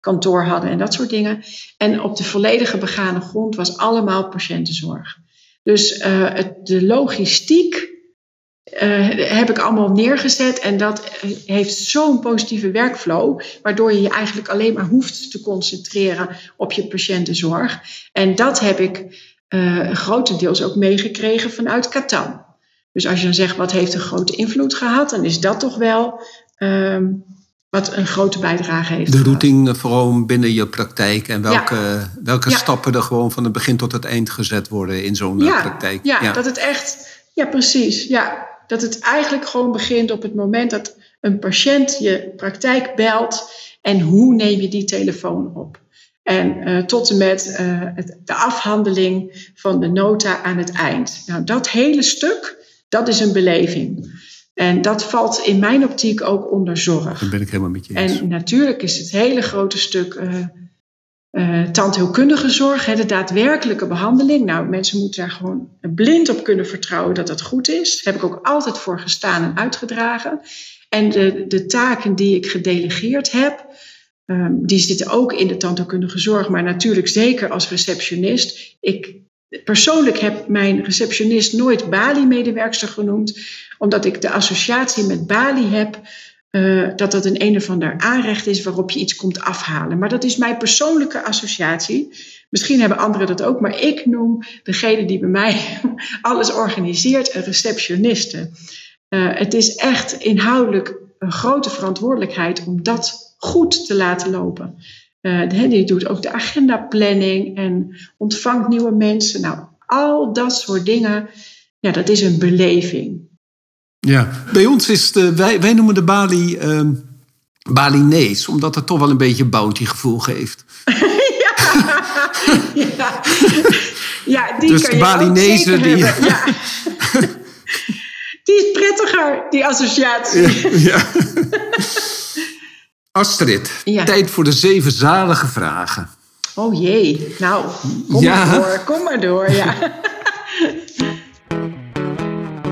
kantoor hadden en dat soort dingen. En op de volledige begane grond was allemaal patiëntenzorg. Dus het, de logistiek uh, heb ik allemaal neergezet en dat heeft zo'n positieve workflow, waardoor je je eigenlijk alleen maar hoeft te concentreren op je patiëntenzorg. En dat heb ik grotendeels ook meegekregen vanuit Catan. Dus als je dan zegt wat heeft een grote invloed gehad, dan is dat toch wel um, wat een grote bijdrage heeft. De routing vooral binnen je praktijk en welke, ja. welke ja. stappen er gewoon van het begin tot het eind gezet worden in zo'n ja. praktijk. Ja, dat het echt, ja precies, ja. Dat het eigenlijk gewoon begint op het moment dat een patiënt je praktijk belt en hoe neem je die telefoon op. En uh, tot en met uh, het, de afhandeling van de nota aan het eind. Nou, dat hele stuk, dat is een beleving. En dat valt in mijn optiek ook onder zorg. Dat ben ik helemaal met je eens. En natuurlijk is het hele grote stuk uh, uh, tandheelkundige zorg, hè, de daadwerkelijke behandeling. Nou, mensen moeten daar gewoon blind op kunnen vertrouwen dat dat goed is. Daar heb ik ook altijd voor gestaan en uitgedragen. En de, de taken die ik gedelegeerd heb, um, die zitten ook in de tandheelkundige zorg, maar natuurlijk zeker als receptionist. Ik persoonlijk heb mijn receptionist nooit Bali-medewerkster genoemd, omdat ik de associatie met Bali heb. Uh, dat dat een een of ander aanrecht is waarop je iets komt afhalen. Maar dat is mijn persoonlijke associatie. Misschien hebben anderen dat ook, maar ik noem degene die bij mij <laughs> alles organiseert een receptioniste. Uh, het is echt inhoudelijk een grote verantwoordelijkheid om dat goed te laten lopen. Uh, die doet ook de agendaplanning en ontvangt nieuwe mensen. Nou, al dat soort dingen, ja, dat is een beleving. Ja, bij ons is de, wij, wij noemen de Bali uh, Balinees, omdat het toch wel een beetje bounty-gevoel geeft. <laughs> ja, ja. ja, die dus kan de je Balinezen, die. <laughs> Ja. die is prettiger, die associatie. Ja, ja. <laughs> Astrid, Ja. tijd voor de zeven zalige vragen. Oh jee, nou, kom Ja. maar door, kom maar door. Ja.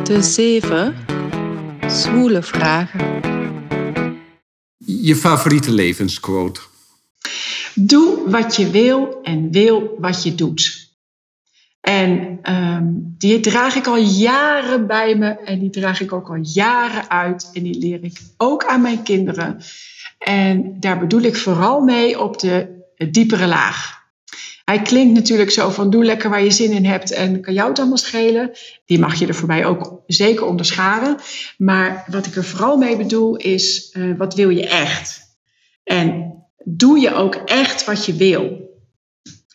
De zeven zwoele vragen. Je favoriete levensquote. Doe wat je wil en wil wat je doet. En ehm, die draag ik al jaren bij me en die draag ik ook al jaren uit en die leer ik ook aan mijn kinderen. En daar bedoel ik vooral mee op de diepere laag. Hij klinkt natuurlijk zo van doe lekker waar je zin in hebt en kan jou het allemaal schelen. Die mag je er voor mij ook zeker onderscharen. Maar wat ik er vooral mee bedoel is, eh, wat wil je echt? En doe je ook echt wat je wil?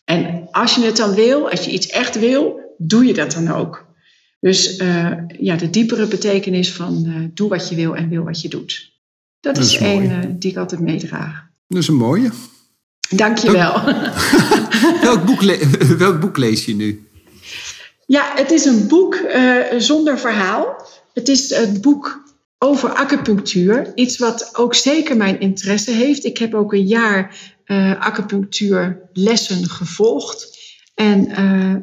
En als je het dan wil, als je iets echt wil, doe je dat dan ook. Dus eh, ja, de diepere betekenis van eh, doe wat je wil en wil wat je doet. Dat, Dat is is mooi. één eh, die ik altijd meedraag. Dat is een mooie. Dank je wel. <laughs> welk, boek le- <laughs> welk boek lees je nu? Ja, het is een boek eh, zonder verhaal. Het is een boek over acupunctuur. Iets wat ook zeker mijn interesse heeft. Ik heb ook een jaar eh acupunctuurlessen gevolgd. En eh,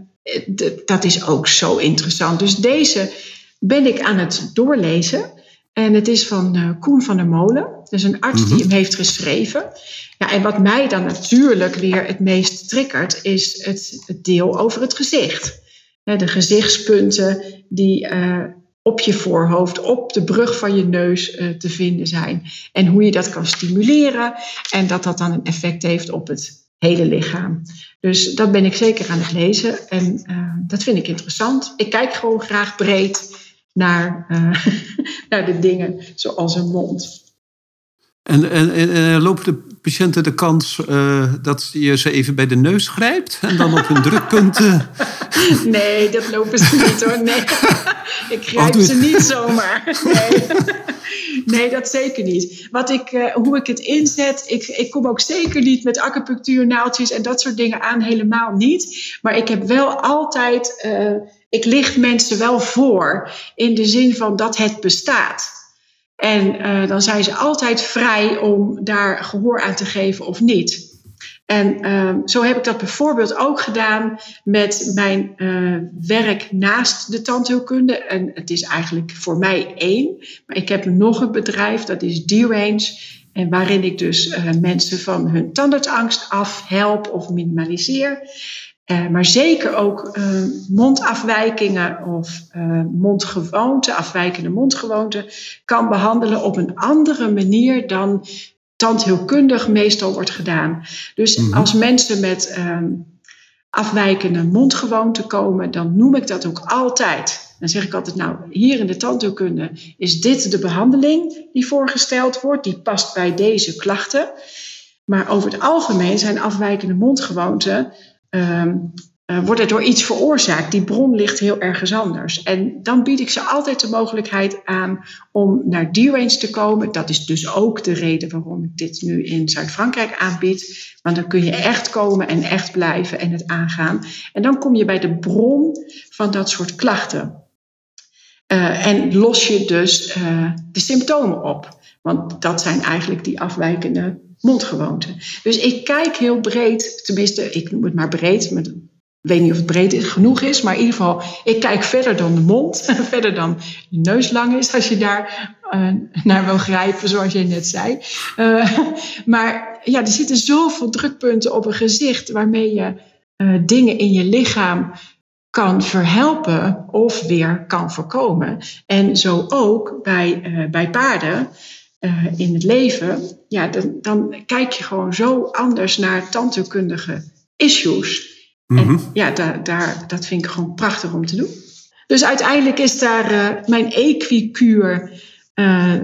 dat is ook zo interessant. Dus deze ben ik aan het doorlezen. En het is van eh, Koen van der Molen. Dus een arts die hem heeft geschreven. Ja, en wat mij dan natuurlijk weer het meest triggert, is het, het deel over het gezicht. De gezichtspunten die eh, op je voorhoofd, op de brug van je neus eh, te vinden zijn. En hoe je dat kan stimuleren en dat dat dan een effect heeft op het hele lichaam. Dus dat ben ik zeker aan het lezen en dat vind ik interessant. Ik kijk gewoon graag breed naar, eh, <laughs> naar de dingen zoals een mond. En, en, en, en lopen de patiënten de kans eh, dat je ze even bij de neus grijpt en dan op hun <laughs> drukpunten. Nee, dat lopen ze niet hoor. Nee. Ik grijp ze niet zomaar. Nee. nee, dat zeker niet. Wat ik, eh, hoe ik het inzet, ik, ik kom ook zeker niet met acupunctuurnaaltjes en dat soort dingen aan, helemaal niet. Maar ik heb wel altijd, eh, ik licht mensen wel voor in de zin van dat het bestaat. En eh, dan zijn ze altijd vrij om daar gehoor aan te geven of niet. En ehm, zo heb ik dat bijvoorbeeld ook gedaan met mijn eh, werk naast de tandheelkunde. En het is eigenlijk voor mij één. Maar ik heb nog een bedrijf, dat is D-Range. En waarin ik dus eh, mensen van hun tandartsangst af help of minimaliseer. Eh, maar zeker ook eh, mondafwijkingen of eh, mondgewoonten, afwijkende mondgewoonten, kan behandelen op een andere manier dan tandheelkundig meestal wordt gedaan. Dus Mhm. als mensen met ehm, afwijkende mondgewoonten komen, dan noem ik dat ook altijd. Dan zeg ik altijd, nou, hier in de tandheelkunde is dit de behandeling die voorgesteld wordt, die past bij deze klachten. Maar over het algemeen zijn afwijkende mondgewoonten ehm, uh, wordt er door iets veroorzaakt. Die bron ligt heel ergens anders. En dan bied ik ze altijd de mogelijkheid aan om naar D-Range te komen. Dat is dus ook de reden waarom ik dit nu in Zuid-Frankrijk aanbied. Want dan kun je echt komen en echt blijven en het aangaan. En dan kom je bij de bron van dat soort klachten. Uh, en los je dus uh, de symptomen op. Want dat zijn eigenlijk die afwijkende mondgewoonten. Dus ik kijk heel breed, tenminste, ik noem het maar breed, met ik weet niet of het breed genoeg is, maar in ieder geval, ik kijk verder dan de mond, <laughs> verder dan je neus lang is, als je daar uh, naar wil grijpen, zoals je net zei. Uh, maar ja, er zitten zoveel drukpunten op een gezicht waarmee je uh, dingen in je lichaam kan verhelpen of weer kan voorkomen. En zo ook bij, bij paarden in het leven, ja, dan, dan kijk je gewoon zo anders naar tandheelkundige issues. En Mhm. ja, daar, daar, dat vind ik gewoon prachtig om te doen. Dus uiteindelijk is daar uh, mijn equicuur uh,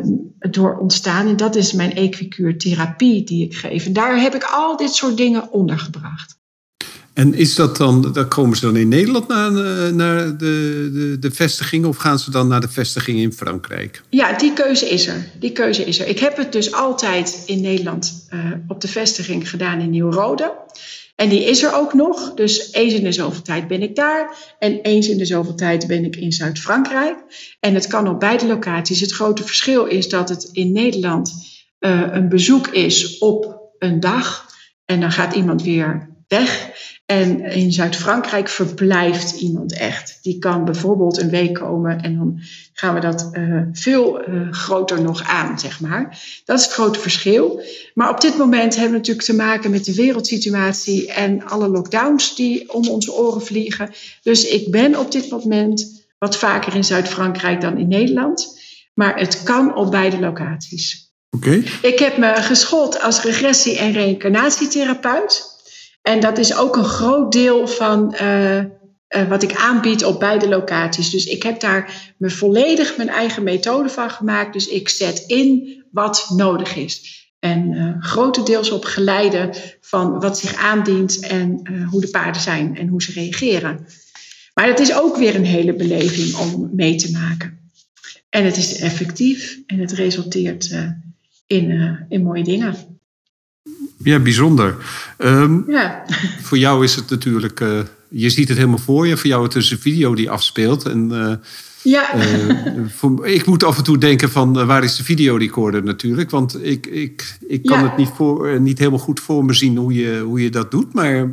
door ontstaan. En dat is mijn equicuurtherapie die ik geef. En daar heb ik al dit soort dingen ondergebracht. En is dat dan, dan komen ze dan in Nederland naar, eh, naar de, de, de vestiging of gaan ze dan naar de vestiging in Frankrijk? Ja, die keuze is er. Die keuze is er. Ik heb het dus altijd in Nederland uh, op de vestiging gedaan in Nieuw-Rode. En die is er ook nog. Dus eens in de zoveel tijd ben ik daar. En eens in de zoveel tijd ben ik in Zuid-Frankrijk. En het kan op beide locaties. Het grote verschil is dat het in Nederland uh, een bezoek is op een dag. En dan gaat iemand weer weg. En in Zuid-Frankrijk verblijft iemand echt. Die kan bijvoorbeeld een week komen en dan gaan we dat uh, veel uh, groter nog aan, zeg maar. Dat is het grote verschil. Maar op dit moment hebben we natuurlijk te maken met de wereldsituatie en alle lockdowns die om onze oren vliegen. Dus ik ben op dit moment wat vaker in Zuid-Frankrijk dan in Nederland. Maar het kan op beide locaties. Oké. Okay. Ik heb me geschoold als regressie- en reïncarnatietherapeut. En dat is ook een groot deel van uh, uh, wat ik aanbied op beide locaties. Dus ik heb daar me volledig mijn eigen methode van gemaakt. Dus ik zet in wat nodig is. En uh, grotendeels op geleide van wat zich aandient en hoe de paarden zijn en hoe ze reageren. Maar het is ook weer een hele beleving om mee te maken. En het is effectief en het resulteert in, in mooie dingen. Ja, bijzonder. Um, ja. Voor jou is het natuurlijk, uh, je ziet het helemaal voor je. Voor jou het is een video die afspeelt. En, uh, ja. uh, voor, ik moet af en toe denken van waar is de videorecorder natuurlijk. Want ik, ik, ik kan Ja. het niet, voor, niet helemaal goed voor me zien hoe je, hoe je dat doet. Maar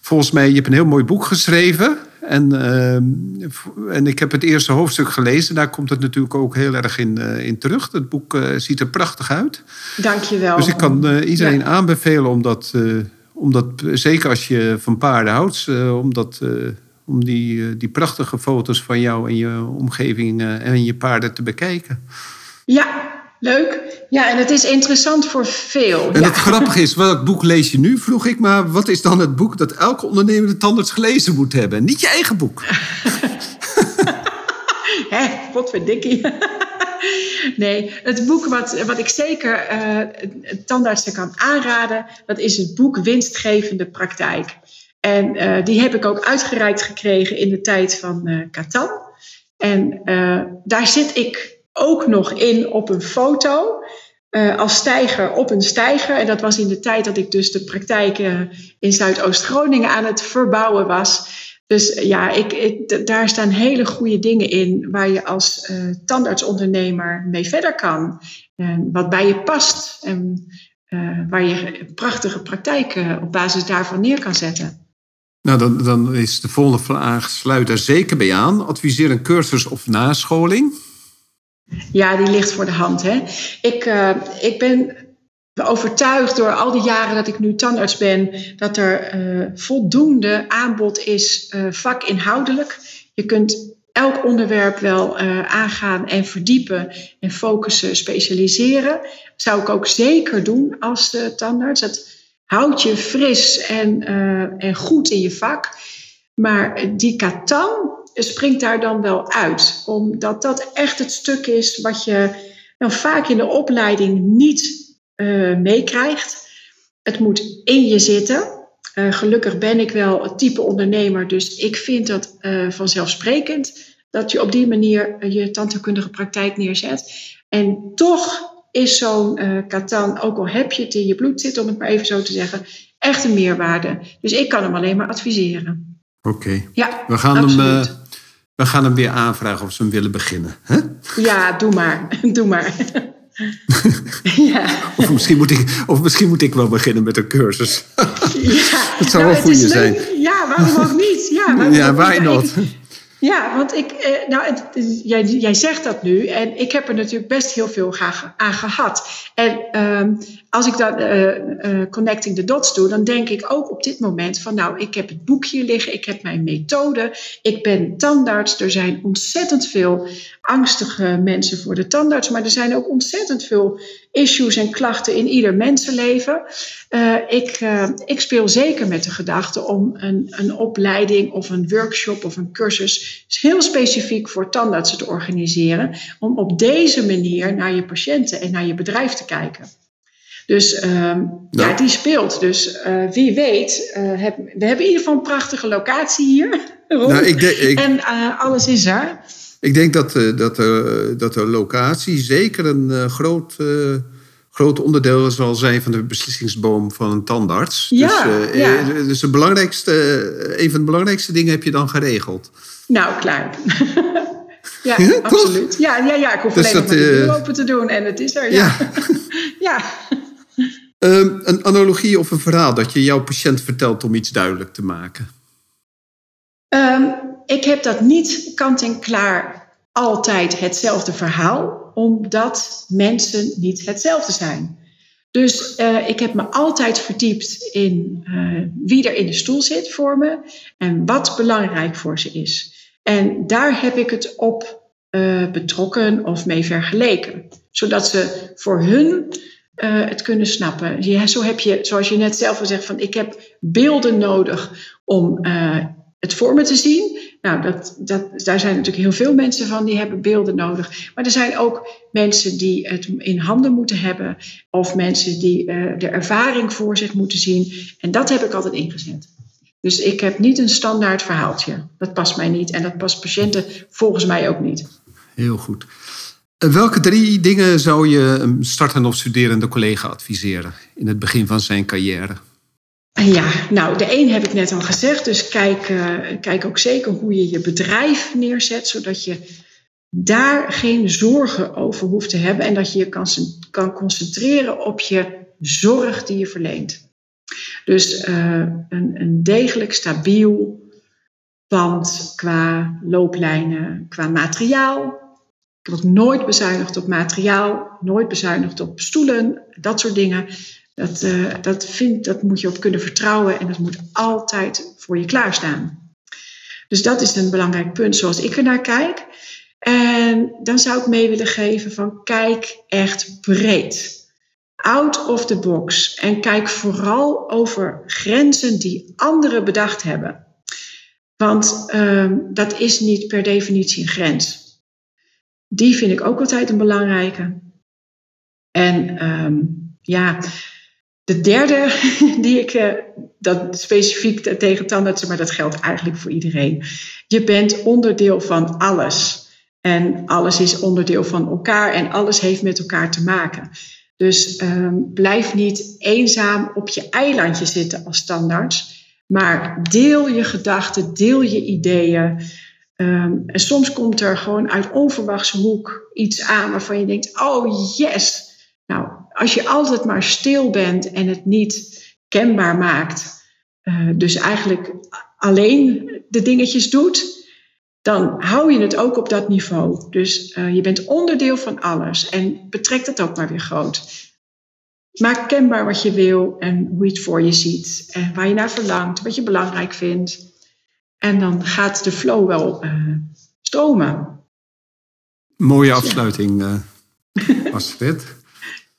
volgens mij, je hebt een heel mooi boek geschreven. En, uh, en ik heb het eerste hoofdstuk gelezen. Daar komt het natuurlijk ook heel erg in, uh, in terug. Het boek uh, ziet er prachtig uit. Dank je wel. Dus ik kan uh, iedereen ja. aanbevelen om dat, om dat, zeker als je van paarden houdt, uh, om, dat, om die, die prachtige foto's van jou en je omgeving en je paarden te bekijken. Ja, leuk. Ja, en het is interessant voor veel. En ja. het grappige is, welk boek lees je nu? Vroeg ik maar, wat is dan het boek dat elke ondernemende tandarts gelezen moet hebben? Niet je eigen boek. <laughs> Hé, potverdikkie. <laughs> Nee, het boek wat, wat ik zeker uh, tandartsen kan aanraden, dat is het boek Winstgevende Praktijk. En uh, die heb ik ook uitgereikt gekregen in de tijd van uh, Catan. En daar zit ik ook nog in op een foto uh, als stijger op een stijger. En dat was in de tijd dat ik dus de praktijk uh, in Zuidoost-Groningen aan het verbouwen was. Dus ja, ik, ik, daar staan hele goede dingen in waar je als tandartsondernemer mee verder kan. En wat bij je past en waar je prachtige praktijk op basis daarvan neer kan zetten. Nou, dan, dan is de volgende vraag, sluit daar zeker bij aan. Adviseer een cursus of nascholing? Ja, die ligt voor de hand. Hè? Ik, uh, ik ben overtuigd door al die jaren dat ik nu tandarts ben, dat er uh, voldoende aanbod is uh, vakinhoudelijk. Je kunt elk onderwerp wel aangaan en verdiepen en focussen, specialiseren. Dat zou ik ook zeker doen als tandarts. Dat houdt je fris en, en goed in je vak. Maar die katan, springt daar dan wel uit. Omdat dat echt het stuk is wat je nou, vaak in de opleiding niet uh, meekrijgt. Het moet in je zitten. Eh, gelukkig ben ik wel het type ondernemer, dus ik vind dat uh, vanzelfsprekend dat je op die manier je tandheelkundige praktijk neerzet. En toch is zo'n uh, katan, ook al heb je het in je bloed zitten, om het maar even zo te zeggen, echt een meerwaarde. Dus ik kan hem alleen maar adviseren. Oké. Ja, we gaan hem. We gaan hem weer aanvragen of ze hem willen beginnen. Hè? Ja, doe maar. <laughs> doe maar. <laughs> ja. of, misschien moet ik, of misschien moet ik wel beginnen met een cursus. ja, <laughs> dat zou nou, wel goed zijn. Ja, waarom ook niet? Ja, waarom ja why not? Ja, want ik, eh, nou, het, jij, jij zegt dat nu en ik heb er natuurlijk best heel veel aan gehad. En ehm, als ik dan uh, uh, Connecting the Dots doe, dan denk ik ook op dit moment van, nou, ik heb het boekje liggen, ik heb mijn methode, ik ben tandarts. Er zijn ontzettend veel angstige mensen voor de tandarts, maar er zijn ook ontzettend veel issues en klachten in ieder mensenleven. Uh, ik, ik speel zeker met de gedachte om een, een opleiding of een workshop of een cursus heel specifiek voor tandartsen te organiseren. Om op deze manier naar je patiënten en naar je bedrijf te kijken. Dus uh, ja. ja. die speelt. Dus uh, wie weet, heb, we hebben in ieder geval een prachtige locatie hier. <laughs> Nou, ik denk, ik... En alles is er. Ik denk dat, dat, dat de locatie zeker een groot, groot onderdeel zal zijn van de beslissingsboom van een tandarts. Ja, dus, ja. dus de belangrijkste, een van de belangrijkste dingen heb je dan geregeld. Nou, klaar. <laughs> ja, <laughs> ja, absoluut. Ja, ja, ja, ik hoef dus alleen maar de deur open te doen en het is er. Ja. ja. Um, een analogie of een verhaal dat je jouw patiënt vertelt om iets duidelijk te maken. Um, ik heb dat niet kant en klaar altijd hetzelfde verhaal, omdat mensen niet hetzelfde zijn. Dus uh, ik heb me altijd verdiept in uh, wie er in de stoel zit voor me en wat belangrijk voor ze is. En daar heb ik het op uh, betrokken of mee vergeleken, zodat ze voor hun het kunnen snappen. Zo heb je, zoals je net zelf al zegt, van ik heb beelden nodig om het voor me te zien. Nou, dat, dat, daar zijn natuurlijk heel veel mensen van die hebben beelden nodig. Maar er zijn ook mensen die het in handen moeten hebben. Of mensen die uh, de ervaring voor zich moeten zien. En dat heb ik altijd ingezet. Dus ik heb niet een standaard verhaaltje. Dat past mij niet. En dat past patiënten volgens mij ook niet. Heel goed. Welke drie dingen zou je een startende of studerende collega adviseren in het begin van zijn carrière? Ja, nou, de een heb ik net al gezegd. Dus kijk, uh, kijk ook zeker hoe je je bedrijf neerzet, zodat je daar geen zorgen over hoeft te hebben en dat je je kan, kan concentreren op je zorg die je verleent. Dus uh, een, een degelijk stabiel pand qua looplijnen, qua materiaal. Ik heb ook nooit bezuinigd op materiaal, nooit bezuinigd op stoelen, dat soort dingen. Dat, uh, dat, vind, dat moet je op kunnen vertrouwen en dat moet altijd voor je klaarstaan. Dus dat is een belangrijk punt zoals ik er naar kijk. En dan zou ik mee willen geven van kijk echt breed. Out of the box. En kijk vooral over grenzen die anderen bedacht hebben. Want um, dat is niet per definitie een grens. Die vind ik ook altijd een belangrijke. En um, ja, de derde <laughs> die ik, uh, dat specifiek tegen tandartsen, maar dat geldt eigenlijk voor iedereen. Je bent onderdeel van alles. En alles is onderdeel van elkaar en alles heeft met elkaar te maken. Dus um, blijf niet eenzaam op je eilandje zitten als tandarts. Maar deel je gedachten, deel je ideeën. Um, en soms komt er gewoon uit onverwachte hoek iets aan waarvan je denkt: oh yes. Nou, als je altijd maar stil bent en het niet kenbaar maakt, uh, dus eigenlijk alleen de dingetjes doet, dan hou je het ook op dat niveau. Dus uh, je bent onderdeel van alles en betrek dat ook maar weer groot. Maak kenbaar wat je wil en hoe je het voor je ziet en waar je naar verlangt, wat je belangrijk vindt. En dan gaat de flow wel uh, stromen. Mooie afsluiting, <laughs> uh, Astrid.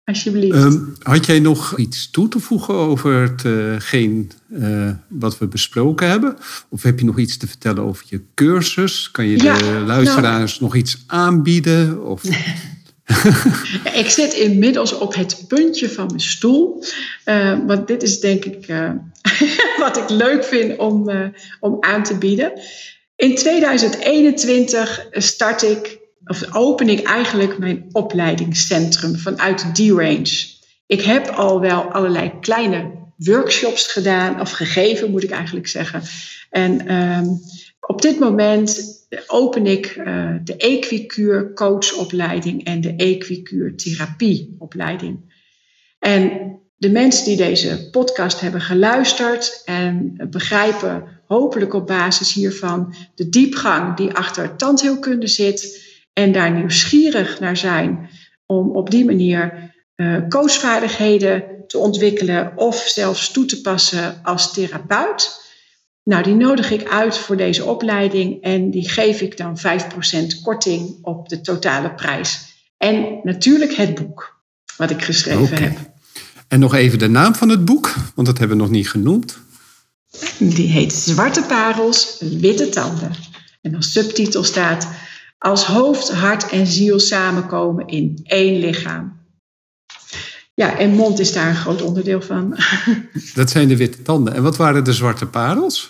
Alsjeblieft. Um, had jij nog iets toe te voegen over hetgeen uh, wat we besproken hebben? Of heb je nog iets te vertellen over je cursus? Kan je Ja, de luisteraars nog iets aanbieden? Of... <laughs> <laughs> Ik zit inmiddels op het puntje van mijn stoel. Uh, want dit is denk ik uh, <laughs> wat ik leuk vind om, uh, om aan te bieden. In 2021 start ik, of open ik eigenlijk mijn opleidingscentrum vanuit D-Range. Ik heb al wel allerlei kleine workshops gedaan, of gegeven moet ik eigenlijk zeggen. En um, op dit moment open ik uh, de Equicuur coachopleiding en de Equicuur therapieopleiding. En de mensen die deze podcast hebben geluisterd en begrijpen hopelijk op basis hiervan de diepgang die achter tandheelkunde zit en daar nieuwsgierig naar zijn om op die manier uh, coachvaardigheden te ontwikkelen of zelfs toe te passen als therapeut. Nou, die nodig ik uit voor deze opleiding en die geef ik dan 5% korting op de totale prijs. En natuurlijk het boek wat ik geschreven okay. heb. En nog even de naam van het boek, want dat hebben we nog niet genoemd. Die heet Zwarte Parels, Witte Tanden. En als subtitel staat Als hoofd, hart en ziel samenkomen in één lichaam. Ja, en mond is daar een groot onderdeel van. <laughs> Dat zijn de witte tanden. En wat waren de zwarte parels?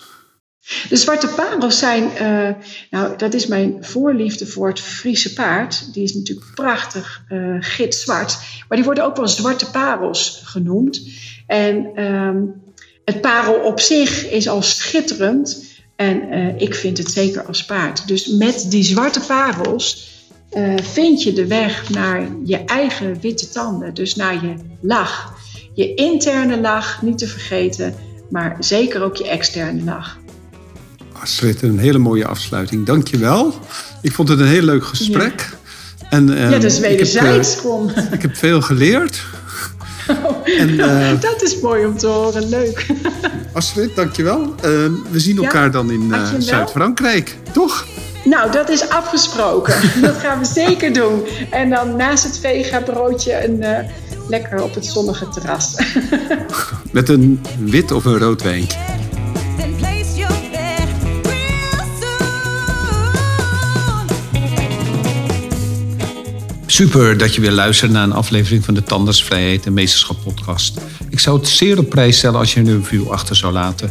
De zwarte parels zijn, uh, nou dat is mijn voorliefde voor het Friese paard. Die is natuurlijk prachtig uh, gitzwart. Maar die worden ook wel zwarte parels genoemd. En um, het parel op zich is al schitterend. En uh, ik vind het zeker als paard. Dus met die zwarte parels uh, vind je de weg naar je eigen witte tanden. Dus naar je lach. Je interne lach, niet te vergeten. Maar zeker ook je externe lach. Astrid, een hele mooie afsluiting. Dank je wel. Ik vond het een heel leuk gesprek. Ja, en, uh, ja wederzijds. Ik, heb, uh, ik heb veel geleerd. Oh, en, uh, <laughs> dat is mooi om te horen, leuk. Astrid, dankjewel. Uh, we zien elkaar ja, dan in uh, Zuid-Frankrijk, toch? Nou, dat is afgesproken. <laughs> dat gaan we zeker doen. En dan naast het vega broodje een, uh, lekker op het zonnige terras. <laughs> Met een wit of een rood wijntje. Super dat je weer luistert naar een aflevering van de Tandersvrijheid en Meesterschap podcast. Ik zou het zeer op prijs stellen als je een review achter zou laten.